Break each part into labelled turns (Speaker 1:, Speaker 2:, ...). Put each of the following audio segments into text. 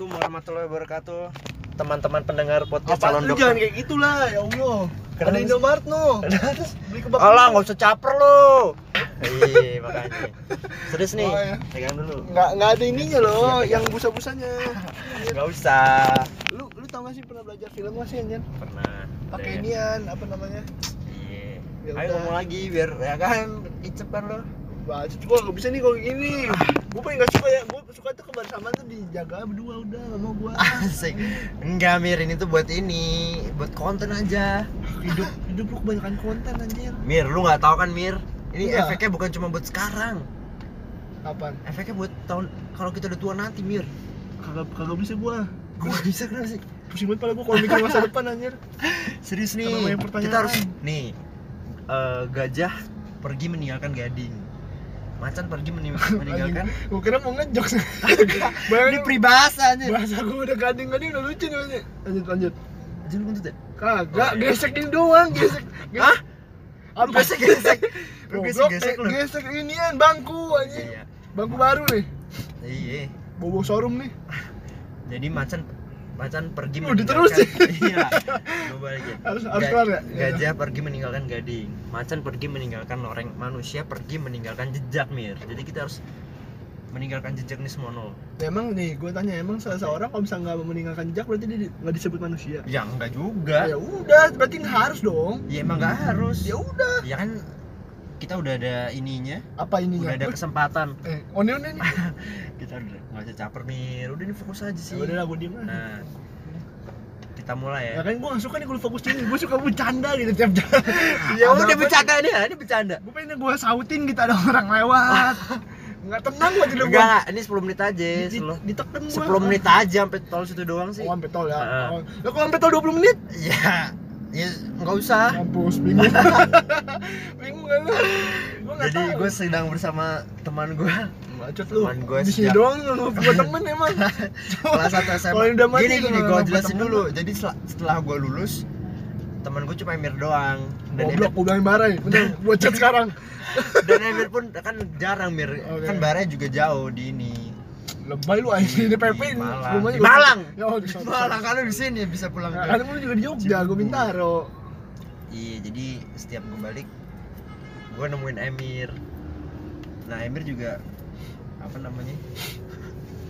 Speaker 1: Assalamualaikum warahmatullahi wabarakatuh. Teman-teman pendengar podcast
Speaker 2: Apa
Speaker 1: calon dokter.
Speaker 2: jangan kayak gitulah, ya Allah.
Speaker 1: Kenapa
Speaker 2: Ada? Indomaret no. Beli kebab.
Speaker 1: Alah, nggak usah caper lu. Iya, makanya. Serius nih,
Speaker 2: Oh, ya.
Speaker 1: pegang dulu.
Speaker 2: Nggak nggak ada ininya loh,
Speaker 1: Iya,
Speaker 2: yang busa-busanya.
Speaker 1: Nggak usah.
Speaker 2: Lu lu tau gak sih pernah belajar film gak sih anjir?
Speaker 1: Pernah.
Speaker 2: Pakai inian apa namanya?
Speaker 1: Iya.
Speaker 2: Ya
Speaker 1: Ayo ngomong lagi biar ya kan icep kan lo.
Speaker 2: Baca gua nggak bisa nih kalau gini. Gua pengen gak suka ya, gua suka tuh kebersamaan tuh dijaga berdua udah, gak mau gua.
Speaker 1: Asik. Enggak, Mir, ini tuh buat ini, buat konten aja.
Speaker 2: Hidup hidup lu kebanyakan konten anjir.
Speaker 1: Mir, lu nggak tahu kan, Mir? Ini
Speaker 2: Iya.
Speaker 1: efeknya bukan cuma buat sekarang.
Speaker 2: Kapan?
Speaker 1: Efeknya buat tahun kalau kita udah tua nanti, Mir.
Speaker 2: Kagak kagak bisa gua.
Speaker 1: Gua nggak bisa kenapa sih?
Speaker 2: Pusing banget pala gua kalau mikir masa depan anjir.
Speaker 1: Serius nih. Kita harus nih eh, gajah pergi meninggalkan gading. Macan pergi mening- meninggalkan
Speaker 2: Gua kira mau ngejok.
Speaker 1: ini peribahasa aja.
Speaker 2: bahasa gua udah gading-gading udah lucu nih. Lanjut lanjut.
Speaker 1: Jangan kentut ya?
Speaker 2: Kagak,
Speaker 1: Oh, iya.
Speaker 2: gesek ini doang, gesek. gesek.
Speaker 1: Hah? Lu
Speaker 2: Apa?
Speaker 1: gesek-gesek. Lu
Speaker 2: Goblok,
Speaker 1: gesek-gesek lu.
Speaker 2: gesek inian bangku anjing.
Speaker 1: Iya.
Speaker 2: Bangku baru nih.
Speaker 1: Iya.
Speaker 2: Bobo showroom nih.
Speaker 1: Jadi macan macan pergi
Speaker 2: Lu diterusin.
Speaker 1: iya Gua balikin.
Speaker 2: Harus- harus
Speaker 1: Ga-
Speaker 2: ya?
Speaker 1: gajah pergi meninggalkan gading macan pergi meninggalkan loreng manusia pergi meninggalkan jejak mir jadi kita harus meninggalkan jejak nih semua nol
Speaker 2: Ya, emang nih, gue tanya emang seseorang kalau misalnya nggak meninggalkan jejak berarti dia di- nggak disebut manusia.
Speaker 1: ya enggak juga
Speaker 2: Ya udah, berarti nggak harus dong.
Speaker 1: ya emang nggak harus
Speaker 2: Ya udah.
Speaker 1: ya kan kita udah ada ininya
Speaker 2: Apa ininya?
Speaker 1: udah ada kesempatan
Speaker 2: Eh, one one nih.
Speaker 1: kita udah nggak usah caper mir udah ini fokus aja sih
Speaker 2: Ya udah lah, gue diem
Speaker 1: nah kita mulai
Speaker 2: Ya
Speaker 1: ya
Speaker 2: kan gue gak suka nih kalau fokus ini, gue suka bercanda gitu tiap jalan.
Speaker 1: ya udah bercanda nih ya ini bercanda
Speaker 2: Gue pengen gue sautin gitu ada orang lewat. Nggak tenang gue jadi
Speaker 1: enggak enggak, ini 10 menit aja
Speaker 2: Di, gua.
Speaker 1: 10 menit aja sampai tol situ doang sih
Speaker 2: Oh, sampai tol ya. Oh. Lah kalau sampai tol 20 menit?
Speaker 1: ya ya nggak usah
Speaker 2: Mampus, bingung. bingung kan lu?
Speaker 1: Jadi gue sedang bersama teman gue
Speaker 2: Bacot lu.
Speaker 1: teman
Speaker 2: Di sini
Speaker 1: sejak-
Speaker 2: doang lu gua temen emang.
Speaker 1: kelas 1 SMA
Speaker 2: udah mati
Speaker 1: gini gini gue jelasin
Speaker 2: temen.
Speaker 1: dulu jadi setelah, setelah gue lulus teman gue cuma Emir doang dan
Speaker 2: Goblok,
Speaker 1: Emir,
Speaker 2: bilangin barai. Bener, gua chat sekarang.
Speaker 1: dan Emir pun kan jarang Mir
Speaker 2: Oke.
Speaker 1: kan baranya juga jauh di ini
Speaker 2: Lebay lu anjing di PP.
Speaker 1: Di Malang.
Speaker 2: Rumahnya
Speaker 1: Malang.
Speaker 2: Ya, oh, di sana.
Speaker 1: Malang kan lu di sini bisa pulang
Speaker 2: Nah, kan lu juga di Jogja, gua Bintaro.
Speaker 1: iya jadi setiap gue balik gue nemuin Emir nah Emir juga apa namanya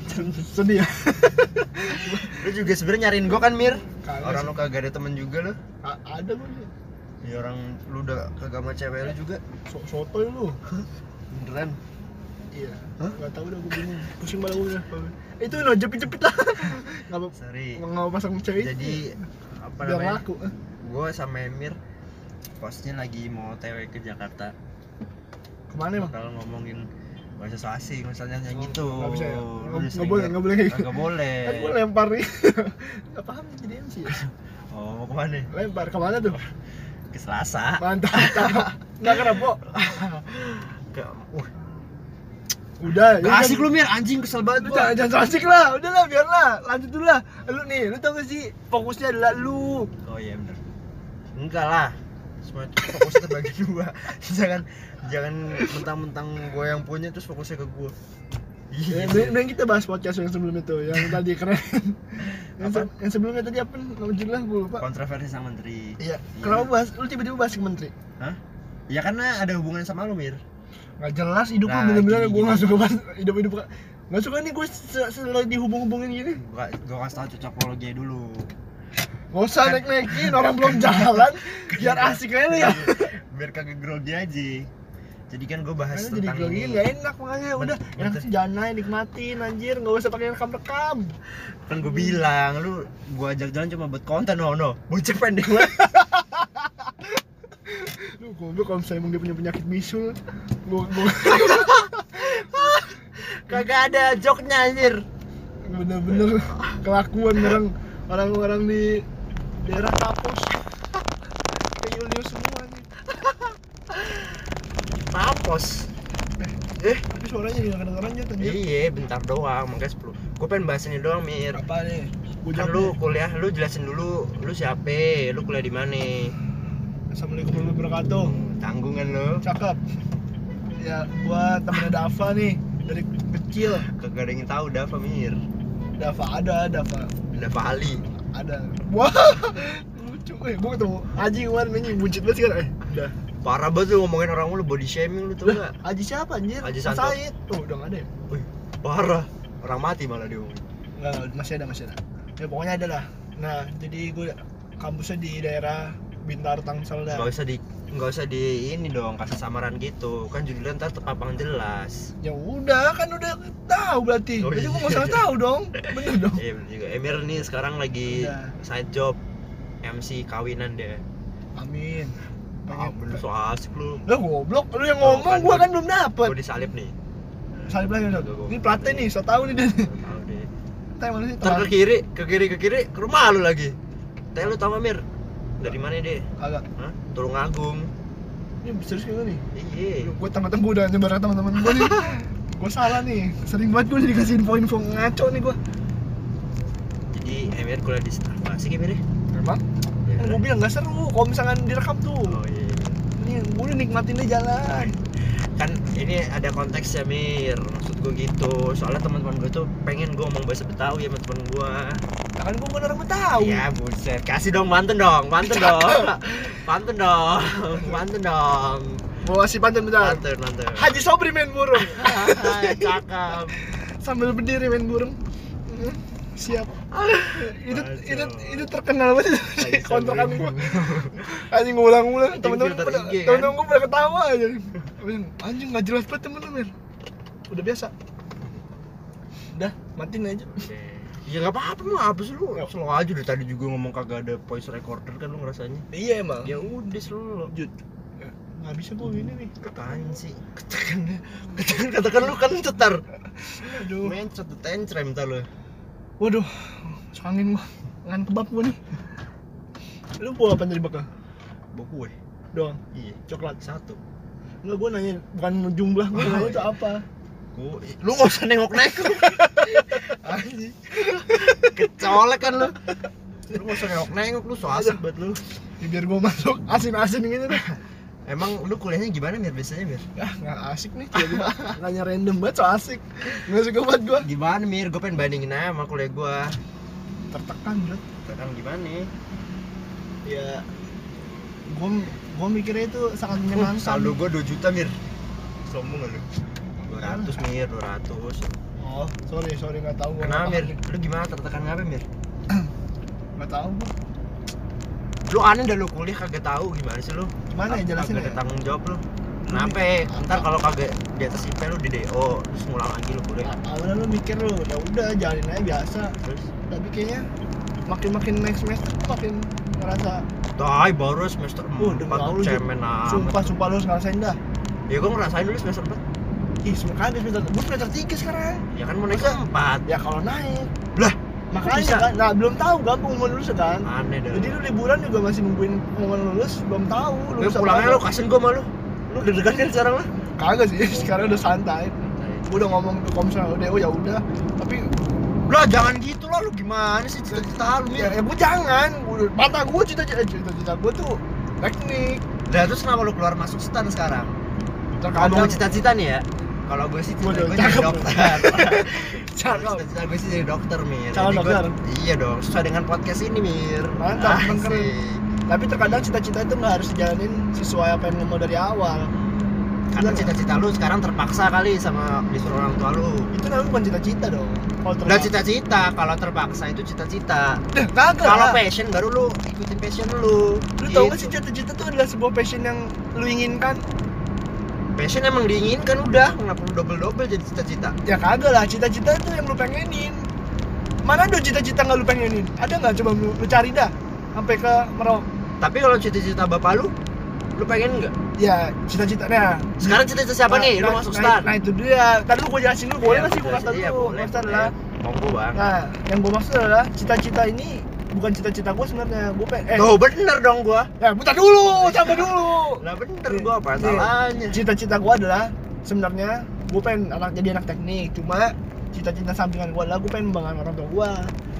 Speaker 2: Sedih ya.
Speaker 1: lu juga sebenarnya nyariin gue kan Mir
Speaker 2: Kagak
Speaker 1: orang lu kagak ada temen juga lu
Speaker 2: A- Ada gua sih.
Speaker 1: ya orang lu udah kagak sama cewek lu juga
Speaker 2: So sotoy lu.
Speaker 1: beneran
Speaker 2: Iya.
Speaker 1: Hah?
Speaker 2: Gak tau udah gua bingung. Pusing malah. Eh, Itu no jepit-jepit lah. Enggak apa
Speaker 1: sorry
Speaker 2: nggak mau pasang cewek.
Speaker 1: jadi apa
Speaker 2: biar
Speaker 1: namanya
Speaker 2: laku.
Speaker 1: gue sama Emir posnya lagi mau TW ke Jakarta
Speaker 2: Ke mana emang?
Speaker 1: bakal ngomongin bahasa asing misalnya yang
Speaker 2: Oh,
Speaker 1: gitu
Speaker 2: nggak bisa ya? Nggak-
Speaker 1: udah
Speaker 2: nggak boleh,
Speaker 1: nggak-
Speaker 2: nggak boleh
Speaker 1: nggak boleh
Speaker 2: Kan gua lempar nih. Gak paham jadi MC ya?
Speaker 1: oh mau ke mana
Speaker 2: Lempar ke mana tuh?
Speaker 1: ke Selasa
Speaker 2: Mantap. Nggak kenapa?
Speaker 1: ke uh,
Speaker 2: Udah,
Speaker 1: gak asik lu Mir. Anjing kesel banget
Speaker 2: Lu
Speaker 1: gua.
Speaker 2: jangan, jangan asik lah, udah lah, biar lah, lanjut dulu lah. Lu nih, lu tau gak sih, fokusnya adalah lu.
Speaker 1: Oh iya bener. Enggak lah. Semua fokusnya terbagi dua. Jangan jangan mentang-mentang gue yang punya terus fokusnya ke gue
Speaker 2: Ya,
Speaker 1: iya.
Speaker 2: mending mending kita bahas podcast yang sebelum itu, yang tadi keren. Yang,
Speaker 1: Apa?
Speaker 2: se- yang sebelumnya tadi apa? Nama judulnya gue lupa.
Speaker 1: Kontroversi sang menteri.
Speaker 2: Iya, kenapa bahas, lu tiba-tiba bahas ke menteri?
Speaker 1: Hah? Ya karena ada hubungan sama lu, Mir.
Speaker 2: Gak jelas hidup
Speaker 1: Nah,
Speaker 2: bener-bener gue gak
Speaker 1: gini.
Speaker 2: suka bahas hidup-hidup Gak suka nih gue selalu dihubung-hubungin gini
Speaker 1: Gua gua kasih tau cocokologi dulu.
Speaker 2: Gak usah naik-naikin, orang belum jalan Biar asik aja lu ya
Speaker 1: Biar kagak grogi aja. Jadi kan gue bahas
Speaker 2: Karena jadi
Speaker 1: tentang
Speaker 2: grogi
Speaker 1: ini.
Speaker 2: gak enak makanya udah enak sih jangan naik nikmatin anjir nggak usah pakai rekam rekam
Speaker 1: Kan gue bilang, lu gua ajak jalan cuma buat konten, oh no. Bocah pendek banget.
Speaker 2: goblok kalau misalnya emang dia punya penyakit bisul gua gua
Speaker 1: kagak ada joknya anjir.
Speaker 2: bener-bener kelakuan orang orang-orang di daerah kapus kayak Julius semua nih
Speaker 1: Tapos. Eh,
Speaker 2: tapi suaranya nggak kedengeran ya anjir
Speaker 1: iya, bentar doang, makanya 10. Gue pengen bahas ini doang, Mir.
Speaker 2: apa nih
Speaker 1: Kan lu kuliah, lu jelasin dulu, lu siapa? Lu kuliah di mana?
Speaker 2: Assalamualaikum warahmatullahi wabarakatuh.
Speaker 1: Tanggungan lu.
Speaker 2: cakep. Ya gua temennya Dava nih dari kecil.
Speaker 1: Kagak ada yang tahu Dava Mir.
Speaker 2: Dava ada Dava.
Speaker 1: Ada Vali
Speaker 2: ada. Wah lucu. Eh gue ketemu Aji kemarin anjing. Buncit banget sih kan? Eh udah.
Speaker 1: Parah banget lu ngomongin orang lu body shaming lu tau
Speaker 2: Lah,
Speaker 1: gak
Speaker 2: Aji siapa anjir?
Speaker 1: Aji Santo.
Speaker 2: Said. Oh udah nggak ada ya?
Speaker 1: Wih, parah. Orang mati malah dia ngomong.
Speaker 2: nggak nggak, masih ada masih ada. Ya pokoknya ada lah. Nah jadi gue kampusnya di daerah Bintaro Tangsel dah
Speaker 1: nggak usah di nggak usah di ini dong kasih samaran gitu. Kan judulnya ntar terpapang jelas.
Speaker 2: Ya udah kan udah tahu berarti.
Speaker 1: Oh,
Speaker 2: jadi gue
Speaker 1: iya.
Speaker 2: nggak salah tahu dong. Bener dong.
Speaker 1: Iya bener juga. Emir nih sekarang lagi
Speaker 2: Udah.
Speaker 1: side job MC kawinan dia.
Speaker 2: Amin.
Speaker 1: Ah bener so asik lu.
Speaker 2: Lah goblok. Lu yang
Speaker 1: Oh,
Speaker 2: ngomong
Speaker 1: kan
Speaker 2: gua
Speaker 1: gua-
Speaker 2: kan belum dapet.
Speaker 1: gue disalip nih.
Speaker 2: Salib lagi.
Speaker 1: Gua- gua-
Speaker 2: ini platnya nih so tau nih dia.
Speaker 1: Tahu deh
Speaker 2: Tanya mana sih
Speaker 1: ntar ke kiri ke kiri ke kiri ke rumah lu lagi. Teh lu tau gak, Mir dari mana deh
Speaker 2: kagak.
Speaker 1: Hah? Tulung Agung
Speaker 2: ini serius kayak nih
Speaker 1: iya.
Speaker 2: Gue tengah-tengah gue udah nyebar teman-teman gue nih. Gue salah nih. Sering banget gue dikasih info-info ngaco nih gue
Speaker 1: jadi Emir kuliah di apa sih Emir? Ya?
Speaker 2: memang kan gue bilang gak seru kalau misalkan direkam tuh.
Speaker 1: Oh iya
Speaker 2: ini gue udah nikmatin deh jalan
Speaker 1: kan ini ada konteksnya Mir. Maksud gue gitu. Soalnya teman-teman gue tuh pengen gue ngomong bahasa Betawi sama temen gue
Speaker 2: nah, kan gue bukan orang Betawi.
Speaker 1: Ya buset. Kasih dong pantun dong pantun dong. Pantun dong pantun dong.
Speaker 2: Gue kasih pantun bentar.
Speaker 1: Pantun pantun.
Speaker 2: Haji Sobri main burung.
Speaker 1: Cakep.
Speaker 2: Sambil berdiri main burung. Hmm, siap itu itu itu terkenal banget di kontrakan gua. Anjing ngulang-ngulang temen-temen
Speaker 1: kan?
Speaker 2: temen-temen gua pada ketawa aja. Anjing nggak jelas banget temen-temen. Udah biasa. Udah matiin aja.
Speaker 1: Ya nggak apa-apa mah apa sih lu slow aja dari tadi juga ngomong kagak ada voice recorder kan lu ngerasanya.
Speaker 2: Iya emang.
Speaker 1: Ya udah slow.
Speaker 2: Lanjut. Nggak bisa gua ini nih.
Speaker 1: Apaan sih. Katakan katakan katakan lu kan cetar.
Speaker 2: Aduh.
Speaker 1: Mencet tuh tencrem tau lu
Speaker 2: waduh masuk angin gua. Ngan kebab gua nih. Lu bawa apa dari bakal
Speaker 1: bawa kue.
Speaker 2: Doang?
Speaker 1: Iya
Speaker 2: coklat
Speaker 1: satu.
Speaker 2: Enggak, gue nanya bukan jumlah, gue nanya itu apa?
Speaker 1: Kue. Lu nggak usah nengok nengok anjing. Kecolek kan lu. Lu nggak usah nengok nengok lu so asik banget lu.
Speaker 2: Ya, biar gue masuk asin-asin gitu. deh
Speaker 1: emang lu kuliahnya gimana mir? Biasanya mir?
Speaker 2: Ah, nggak asik nih, tiba-tiba. Nanya random banget, so asik. Nggak suka banget gue
Speaker 1: gimana mir? Gue pengen bandingin aja sama kuliah gue
Speaker 2: Tertekan, bro.
Speaker 1: Sekarang gimana
Speaker 2: Ya, gue gue mikirnya itu sangat menyenangkan.
Speaker 1: saldo gue 2 juta mir. Sombong gak lu? 200 mir 200
Speaker 2: Oh, sorry, sorry, nggak tahu gue
Speaker 1: kenapa mir? lu gimana? Tertekan ngapa mir?
Speaker 2: Nggak tahu gue
Speaker 1: lu aneh dah lu kuliah kagak tahu. Gimana sih lu
Speaker 2: Gimana ya, jelasin ya?
Speaker 1: tanggung jawab lu. Kenapa ntar kalau kagak di atas IP lu di DO terus ngulang lagi lu kuliah.
Speaker 2: Awalnya lu mikir lu, ya udah jalanin aja biasa.
Speaker 1: Terus?
Speaker 2: Tapi kayaknya makin-makin next semester makin ngerasa
Speaker 1: Tai baru semester
Speaker 2: Uh, udah
Speaker 1: 4
Speaker 2: tahu lu,
Speaker 1: cemen amat.
Speaker 2: Sumpah, sumpah lu harus ngerasain dah.
Speaker 1: Ya gue ngerasain dulu semester 4
Speaker 2: Ih, sekarang semester, gue semester 3 sekarang.
Speaker 1: Ya kan mau naik ke
Speaker 2: Masa?
Speaker 1: 4
Speaker 2: Ya kalau naik Makanya
Speaker 1: bisa?
Speaker 2: kan, nah belum tahu gampang mau lulus kan?
Speaker 1: Aneh dah
Speaker 2: Jadi lu liburan juga masih nungguin pengumuman lulus, belum tahu apa
Speaker 1: pulangnya lu kasihin gue sama lu. Lu deg-degan kan sekarang lu
Speaker 2: Kagak sih, sekarang udah santai. Gue udah ngomong ke komsel udah, oh ya udah. Tapi
Speaker 1: Lah jangan gitu lah lu gimana sih cita-cita lu
Speaker 2: ya, ya gue jangan, Gua- mata gue cita-cita cita-cita gue tuh teknik.
Speaker 1: Lah terus kenapa lu keluar masuk stan sekarang?
Speaker 2: Terkadang
Speaker 1: Ngomong cita-cita nih ya kalau gue sih cita gue jadi dokter. Cita-cita gue sih jadi dokter Mir.
Speaker 2: Calon dokter?
Speaker 1: Iya dong, sesuai dengan podcast ini Mir.
Speaker 2: Mantap, keren. Tapi terkadang cita-cita itu nggak harus dijalanin sesuai apa yang lu mau dari awal.
Speaker 1: Karena
Speaker 2: Iya.
Speaker 1: cita-cita lu sekarang terpaksa kali sama disuruh orang tua lu.
Speaker 2: Itu namanya bukan cita-cita dong.
Speaker 1: Udah cita-cita, kalau terpaksa itu cita-cita. Kalau passion baru lu ikutin passion lu.
Speaker 2: Lu tau gak
Speaker 1: Gitu.
Speaker 2: sih cita-cita itu adalah sebuah passion yang lu inginkan?
Speaker 1: Passion emang diinginkan udah, kenapa lu double-double jadi cita-cita?
Speaker 2: Ya kagak lah, cita-cita itu yang lu pengenin. Mana ada cita-cita nggak lu pengenin? Ada nggak? Coba lu, lu cari dah Sampai ke Merauke.
Speaker 1: Tapi kalau cita-cita bapak lu, lu pengen nggak?
Speaker 2: Ya cita-cita, nah.
Speaker 1: Sekarang cita-cita siapa
Speaker 2: nah,
Speaker 1: nih? Lu
Speaker 2: nah,
Speaker 1: masuk
Speaker 2: nah,
Speaker 1: stan
Speaker 2: Nah itu dia, tadi lu gua jelasin dulu, boleh
Speaker 1: Iya,
Speaker 2: nggak sih gua kasih tau
Speaker 1: iya, boleh,
Speaker 2: Maksud
Speaker 1: boleh.
Speaker 2: adalah
Speaker 1: Monggo bang.
Speaker 2: Nah, yang gua maksud adalah cita-cita ini bukan cita-cita gua sebenarnya Gua pengen, eh,
Speaker 1: Tuh bener dong gua.
Speaker 2: Ya bentar dulu, sabar dulu.
Speaker 1: Lah bener
Speaker 2: Nih,
Speaker 1: gua apa
Speaker 2: nih.
Speaker 1: salahnya?
Speaker 2: Cita-cita gua adalah sebenarnya gua pengen anak jadi anak teknik, cuma cita-cita sampingan gua adalah gua pengen membangun orang tua gua.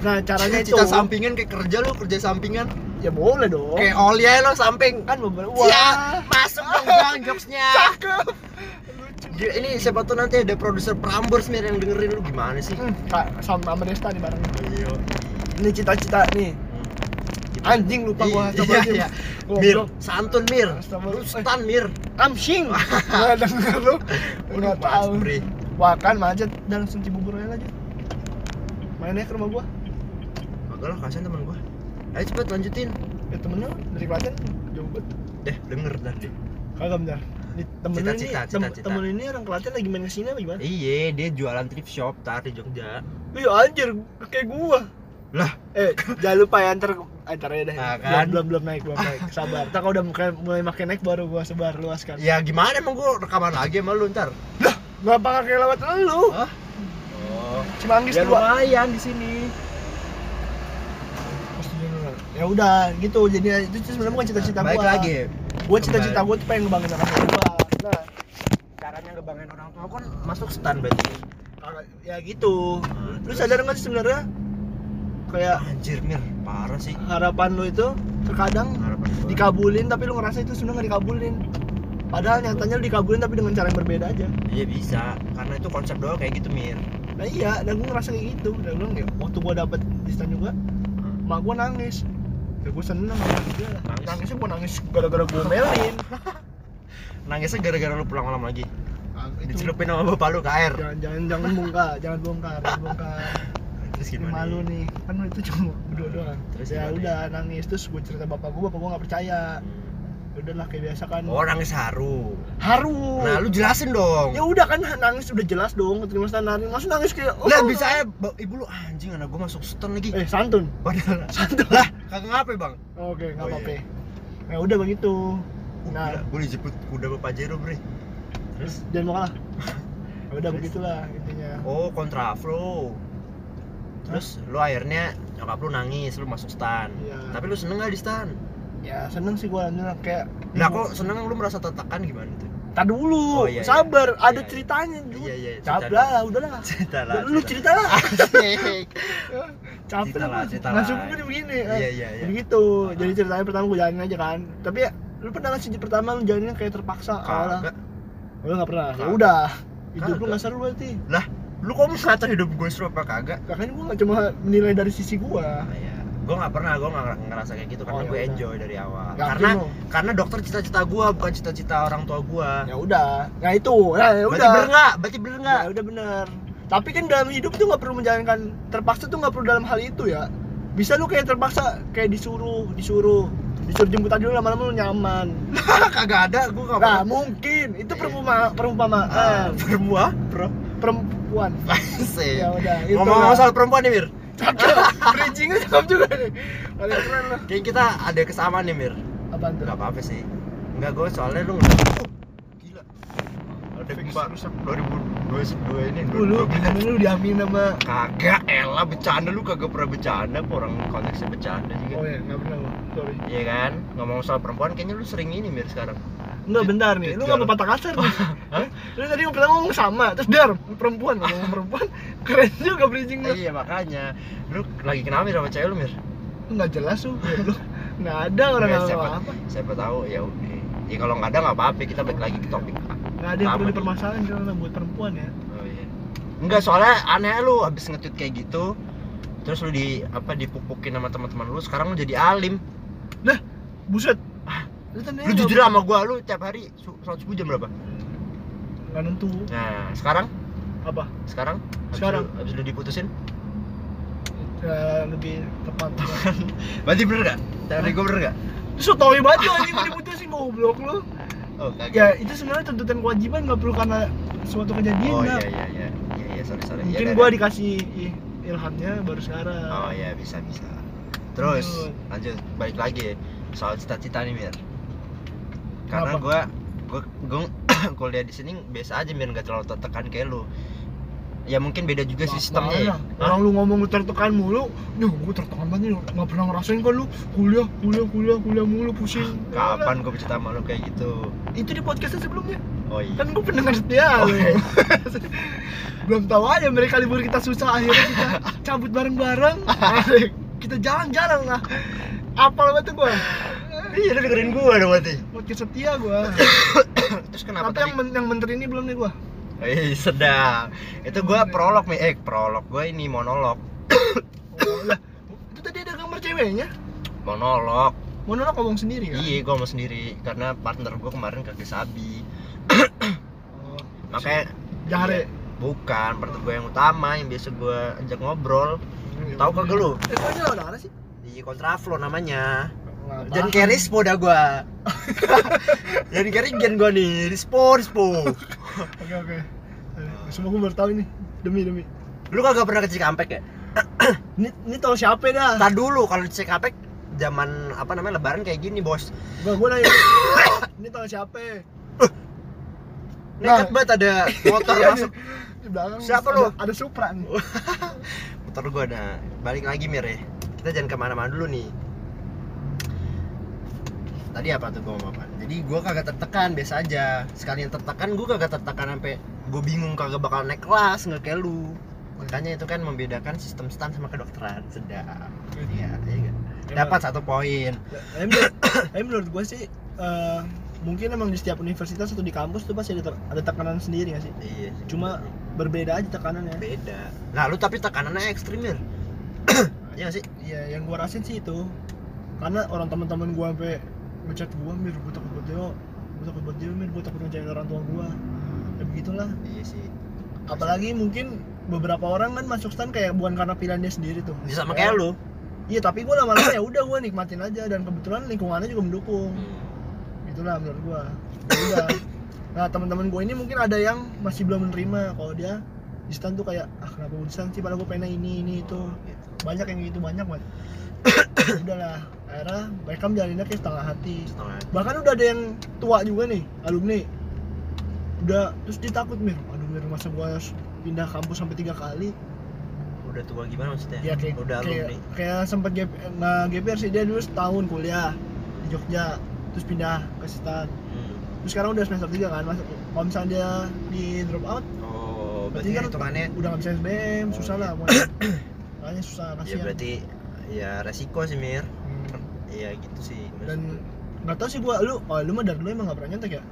Speaker 2: Nah caranya itu
Speaker 1: Cita sampingan kayak kerja lu, kerja sampingan?
Speaker 2: Ya boleh dong.
Speaker 1: Kayak Olia lo samping.
Speaker 2: Kan beberapa
Speaker 1: Siap, masuk dong bang jokesnya.
Speaker 2: Cakep. Lucu.
Speaker 1: Gila, ini siapa tuh nanti ada produser Prambors Mir yang dengerin lu gimana sih?
Speaker 2: Hmm, Kak, sama Desta nih bareng.
Speaker 1: Iya.
Speaker 2: Ini cita-cita nih. Anjing lupa gua
Speaker 1: Iya,
Speaker 2: coba
Speaker 1: iya. Mir,
Speaker 2: Goblok.
Speaker 1: santun Mir.
Speaker 2: Astagfirullah.
Speaker 1: Lu stan Mir.
Speaker 2: Amsing. Enggak denger lu. Tahu.
Speaker 1: Bre.
Speaker 2: Wah kan macet dan langsung Cibubur aja aja. Main aja ke rumah gua.
Speaker 1: Kagak lah, kasihan teman gua. Ayo cepet lanjutin.
Speaker 2: Ya temen lu dari Klaten jauh banget.
Speaker 1: Deh, denger dah deh.
Speaker 2: Kagak bener. Di temen lu ini,
Speaker 1: Cita-cita,
Speaker 2: tem-
Speaker 1: cita-cita.
Speaker 2: temen ini orang Klaten lagi main ke sini apa gimana?
Speaker 1: Iya, dia jualan thrift shop tar di Jogja.
Speaker 2: Iya anjir, kayak gua.
Speaker 1: Lah,
Speaker 2: Eh, jangan lupa ya ntar antar aja deh.
Speaker 1: Ah,
Speaker 2: Belum,
Speaker 1: kan?
Speaker 2: belum belum naik, belum naik. Sabar. Ntar kalau udah mulai, mulai makin naik baru gua sebar luaskan.
Speaker 1: ya gimana emang gua rekaman lagi sama lu ntar?
Speaker 2: Gak bakal kayak lewat lu.
Speaker 1: Hah? Oh,
Speaker 2: Cimanggis
Speaker 1: ya
Speaker 2: dua.
Speaker 1: lumayan di sini.
Speaker 2: Ya udah gitu. Jadi itu sebenarnya bukan cita-cita
Speaker 1: Baik
Speaker 2: gua.
Speaker 1: lagi.
Speaker 2: Gua cita-cita gua tuh pengen ngebangin orang tua. Nah,
Speaker 1: Caranya ngebanggain orang tua kan masuk stan berarti.
Speaker 2: kagak- ya gitu. Lu sadar nggak sih sebenarnya kayak
Speaker 1: Anjir Mir, parah sih.
Speaker 2: harapan lu itu terkadang
Speaker 1: Harapan gua.
Speaker 2: dikabulin tapi lu ngerasa itu sebenarnya dikabulin. Padahal nyatanya lu dikabulin tapi dengan cara yang berbeda aja.
Speaker 1: Iya bisa, karena itu konsep doang kayak gitu Mir.
Speaker 2: Nah iya, dan gue ngerasa kayak gitu. Dan bilang ya, waktu gua dapet di stan juga, mak gua nangis. Ya gua seneng dia.
Speaker 1: Nangis?
Speaker 2: Nangisnya gua nangis gara-gara gua melin.
Speaker 1: Nangisnya gara-gara lu pulang malam lagi. Dicelupin sama bapak lu ke air.
Speaker 2: Jangan jangan jangan bongkar, jangan bongkar, jangan bongkar.
Speaker 1: Terus gimana?
Speaker 2: malu nih, kan itu cuma berdua doang.
Speaker 1: Terus
Speaker 2: ya udah nangis terus gue cerita bapak gua, bapak gua nggak percaya. Ya udahlah kayak biasa kan.
Speaker 1: Oh, nangis haru.
Speaker 2: Haru.
Speaker 1: Nah, lu jelasin dong.
Speaker 2: Ya udah kan nangis udah jelas dong, terima nangis. Masuk nangis kayak oh.
Speaker 1: Lah bisa aja ba- ibu lu anjing anak gua masuk stan lagi.
Speaker 2: Eh santun.
Speaker 1: Padahal
Speaker 2: Santun.
Speaker 1: lah kagak ngapain bang?
Speaker 2: Oke, nggak
Speaker 1: Oh,
Speaker 2: apa-apa.
Speaker 1: iya.
Speaker 2: Ya udah begitu.
Speaker 1: Nah,
Speaker 2: Nah,
Speaker 1: gue dijemput kuda bapak Jero bre. Terus?
Speaker 2: jangan mau kalah. Ya udah begitulah intinya.
Speaker 1: Oh kontraflow. Terus lu akhirnya nyokap lu nangis, lu masuk stan.
Speaker 2: Iya.
Speaker 1: Tapi lu seneng gak di stan?
Speaker 2: Ya seneng sih gua anjir kayak
Speaker 1: Lah kok seneng lu merasa tertekan gimana tuh?
Speaker 2: Tar dulu,
Speaker 1: Oh, iya, iya.
Speaker 2: sabar,
Speaker 1: Iya,
Speaker 2: ada
Speaker 1: iya.
Speaker 2: ceritanya dulu.
Speaker 1: Iya iya.
Speaker 2: Cap
Speaker 1: cerita
Speaker 2: lah, udahlah.
Speaker 1: Cerita lah.
Speaker 2: Lu cerita lah.
Speaker 1: Cerita lah, cerita
Speaker 2: langsung
Speaker 1: lah.
Speaker 2: gue begini.
Speaker 1: Iya iya iya.
Speaker 2: Begitu. Jadi ceritanya pertama gue jalanin aja kan. Tapi ya lu pernah nggak sih pertama lu jalanin kayak terpaksa?
Speaker 1: Kagak.
Speaker 2: Lu nggak pernah. Ya udah. Hidup lu nggak seru berarti.
Speaker 1: Lah, lu kok ngata hidup gue seru apa kagak?
Speaker 2: Kakaknya gue nggak cuma menilai dari sisi gua.
Speaker 1: Nah, ya. Gue nggak pernah, gue nggak ngerasa kayak gitu karena
Speaker 2: Oh, ya
Speaker 1: gue
Speaker 2: udah.
Speaker 1: enjoy dari awal.
Speaker 2: Yakin
Speaker 1: karena karena dokter cita-cita gue bukan cita-cita orang tua gue.
Speaker 2: Ya udah. Nah itu. Nah ya
Speaker 1: Berarti
Speaker 2: udah.
Speaker 1: bener nggak? Berarti bener nggak?
Speaker 2: Ya udah bener. Tapi kan dalam hidup tuh nggak perlu menjalankan terpaksa tuh nggak perlu dalam hal itu ya. Bisa lu kayak terpaksa kayak disuruh, disuruh, disuruh jemput aja dulu lama-lama lu nyaman.
Speaker 1: kagak ada, gue nggak
Speaker 2: Nah mungkin itu perumpama,
Speaker 1: Ah,
Speaker 2: perumpamaan
Speaker 1: perempuan, bro.
Speaker 2: Perempuan.
Speaker 1: Asik.
Speaker 2: Ya udah. itu
Speaker 1: Ngomong-ngomong soal perempuan nih Mir,
Speaker 2: cakep, bridgingnya cakep juga nih. Paling keren lah.
Speaker 1: kayak kita ada kesamaan nih Mir.
Speaker 2: Apaan tuh?
Speaker 1: Gak apa-apa sih. Enggak gue soalnya lu ngeliat oh, gila. Ada gempa
Speaker 2: rusak.
Speaker 1: 2022 ini.
Speaker 2: Dulu
Speaker 1: 2022.
Speaker 2: gimana lu diamin sama
Speaker 1: Kagak, elah bercanda lu kagak pernah bercanda, orang konteksnya bercanda juga.
Speaker 2: Oh ya, nggak pernah. Sorry.
Speaker 1: Iya kan? Ngomong soal perempuan kayaknya lu sering ini Mir sekarang.
Speaker 2: Enggak bentar nih, lu nggak mau patah kasar nih. Lu tadi pertama ngomong sama, terus dar perempuan ngomong perempuan, keren juga bridging lu.
Speaker 1: iya makanya. Lu lagi kenapa sama cewek lu Mir?
Speaker 2: Lu nggak jelas lu, lu nggak ada orang
Speaker 1: Nggak,
Speaker 2: nggak
Speaker 1: siapa,
Speaker 2: apa apa.
Speaker 1: siapa tahu ya udah. Ya kalau nggak ada nggak apa-apa, kita balik lagi ke topik.
Speaker 2: Nggak ada yang perlu dipermasalahin kalau buat perempuan ya.
Speaker 1: Oh iya. Enggak, soalnya aneh lu habis nge-tweet kayak gitu. Terus lu di apa dipupukin sama teman-teman lu, sekarang lu jadi alim.
Speaker 2: Buset. Lu tadi
Speaker 1: Lu jujur sama gua, lu tiap hari su- sholat subuh jam berapa?
Speaker 2: nggak nentu
Speaker 1: Nah, sekarang
Speaker 2: apa?
Speaker 1: sekarang
Speaker 2: Sekarang.
Speaker 1: lu, habis lu diputusin
Speaker 2: Ya, lebih tepat.
Speaker 1: berarti bener gak? teori gue bener gak?
Speaker 2: Terus so tau banget lu anjing mau diputusin goblok lu.
Speaker 1: oh kagak
Speaker 2: Ya itu sebenarnya tuntutan kewajiban nggak perlu karena suatu kejadian
Speaker 1: oh iya iya iya iya iya sorry sorry
Speaker 2: Mungkin
Speaker 1: Iya,
Speaker 2: gua dikasih ilhamnya baru sekarang.
Speaker 1: oh iya bisa bisa terus
Speaker 2: Lanjut.
Speaker 1: lanjut balik lagi soal cita-cita nih Mir karena gua gua kuliah di sini biasa aja Mir nggak terlalu tertekan kayak lu ya mungkin beda juga
Speaker 2: Nah,
Speaker 1: sistemnya ya?
Speaker 2: Orang lu ngomong lu tertekan mulu, nih gua tertekan banget nih, nggak pernah ngerasain kan lu kuliah, kuliah, kuliah, kuliah mulu pusing.
Speaker 1: kapan gua bercerita sama lu kayak gitu
Speaker 2: Itu di podcastnya sebelumnya,
Speaker 1: oh iya
Speaker 2: kan gua pendengar setia
Speaker 1: Oh, iya.
Speaker 2: Belum tahu aja mereka libur kita susah akhirnya kita cabut bareng-bareng. Asik. kita jalan-jalan lah. Apal banget tuh gua.
Speaker 1: Iya lu dengerin gua dong berarti
Speaker 2: Podcast setia gua.
Speaker 1: terus kenapa
Speaker 2: Tapi yang men- yang menteri ini belum nih gua.
Speaker 1: Wih, sedang. Itu gua prolog nih, eh prolog gua ini monolog.
Speaker 2: Oh, lah. Itu tadi ada gambar ceweknya.
Speaker 1: Monolog.
Speaker 2: Monolog ngomong sendiri kan?
Speaker 1: Iya, gua mau sendiri karena partner gua kemarin kaki sabi.
Speaker 2: Oh,
Speaker 1: Makanya
Speaker 2: Jare.
Speaker 1: bukan partner gua yang utama yang biasa gua ajak ngobrol. Tahu kagak lu?
Speaker 2: Eh, kok mana sih?
Speaker 1: Di kontraflow namanya.
Speaker 2: Nggak
Speaker 1: Jan
Speaker 2: paham.
Speaker 1: Keris dah gua. Jan Keris gen gua nih, Rispo, Rispo.
Speaker 2: Oke oke. Eh, Semua gue baru tahu ini. Demi demi.
Speaker 1: Lu kagak pernah ke Cikampek ya?
Speaker 2: Ini ini tahu siapa dah?
Speaker 1: Tar dulu kalau di Cikampek zaman apa namanya lebaran kayak gini, Bos.
Speaker 2: Gua gua nanya. ini tahu siapa?
Speaker 1: Nekat
Speaker 2: Nah.
Speaker 1: banget ada motor
Speaker 2: Iya,
Speaker 1: masuk
Speaker 2: Di belakang.
Speaker 1: Siapa
Speaker 2: ada,
Speaker 1: lu?
Speaker 2: Ada Supra nih.
Speaker 1: motor gua ada. Balik lagi Mir ya. Kita jangan ke mana-mana dulu nih. Tadi apa tuh gua ngomong apa? Jadi gua kagak tertekan biasa aja. Sekalian tertekan gua kagak tertekan sampai gua bingung kagak bakal naik kelas nggak kayak lu. Makanya itu kan membedakan sistem stan sama kedokteran. Sedap. Iya, iya nggak? Dapat satu poin.
Speaker 2: Menurut, tapi menurut gue sih eh, mungkin emang di setiap universitas atau di kampus tuh pasti ada, te- ada tekanan sendiri gak sih?
Speaker 1: Iya. sih,
Speaker 2: Cuma
Speaker 1: bener.
Speaker 2: berbeda aja tekanannya.
Speaker 1: beda. Nah, lu tapi tekanannya ekstrim Mir. Iya nggak sih?
Speaker 2: Iya, yang gua rasain sih itu. Karena orang teman-teman gua sampai ngechat gua, "Mir, gua takut buat dia." Gua takut buat dia, Mir, gua takut ngecewain orang tua gua. Ya begitulah.
Speaker 1: Iya sih.
Speaker 2: Apalagi mungkin beberapa orang kan masuk stan kayak bukan karena pilihan dia sendiri tuh.
Speaker 1: Bisa sama kayak lu.
Speaker 2: Iya, tapi gua lama-lama ya udah gua nikmatin aja dan kebetulan lingkungannya juga mendukung. Itulah menurut gua. Ya udah. Nah, teman-teman gua ini mungkin ada yang masih belum menerima kalau dia di stan tuh kayak ah kenapa gua di stan sih padahal gua pengen ini ini itu
Speaker 1: Gitu.
Speaker 2: banyak yang gitu banyak banget udahlah akhirnya mereka menjalinnya kayak setengah hati
Speaker 1: Setengah.
Speaker 2: bahkan udah ada yang tua juga nih alumni udah terus dia takut mir aduh mir masa gua harus pindah kampus sampai tiga kali
Speaker 1: Udah tua gimana maksudnya?
Speaker 2: ya kayak
Speaker 1: udah
Speaker 2: kayak,
Speaker 1: alumni.
Speaker 2: kayak sempat GP, nggak GPR sih dia dulu setahun kuliah di Jogja terus pindah ke Stan
Speaker 1: Hmm.
Speaker 2: terus sekarang udah semester 3 kan masuk kalau misalnya dia di drop out
Speaker 1: Oh,
Speaker 2: Berarti
Speaker 1: berarti
Speaker 2: kan
Speaker 1: hitungannya
Speaker 2: udah nggak bisa SBM
Speaker 1: Oh,
Speaker 2: susah
Speaker 1: iya.
Speaker 2: lah pokoknya makanya susah
Speaker 1: ya
Speaker 2: kasihan
Speaker 1: berarti ya resiko sih Mir. Iya gitu sih.
Speaker 2: dan nggak tahu sih gua lu oh lu mah dari dulu emang nggak pernah nyontek ya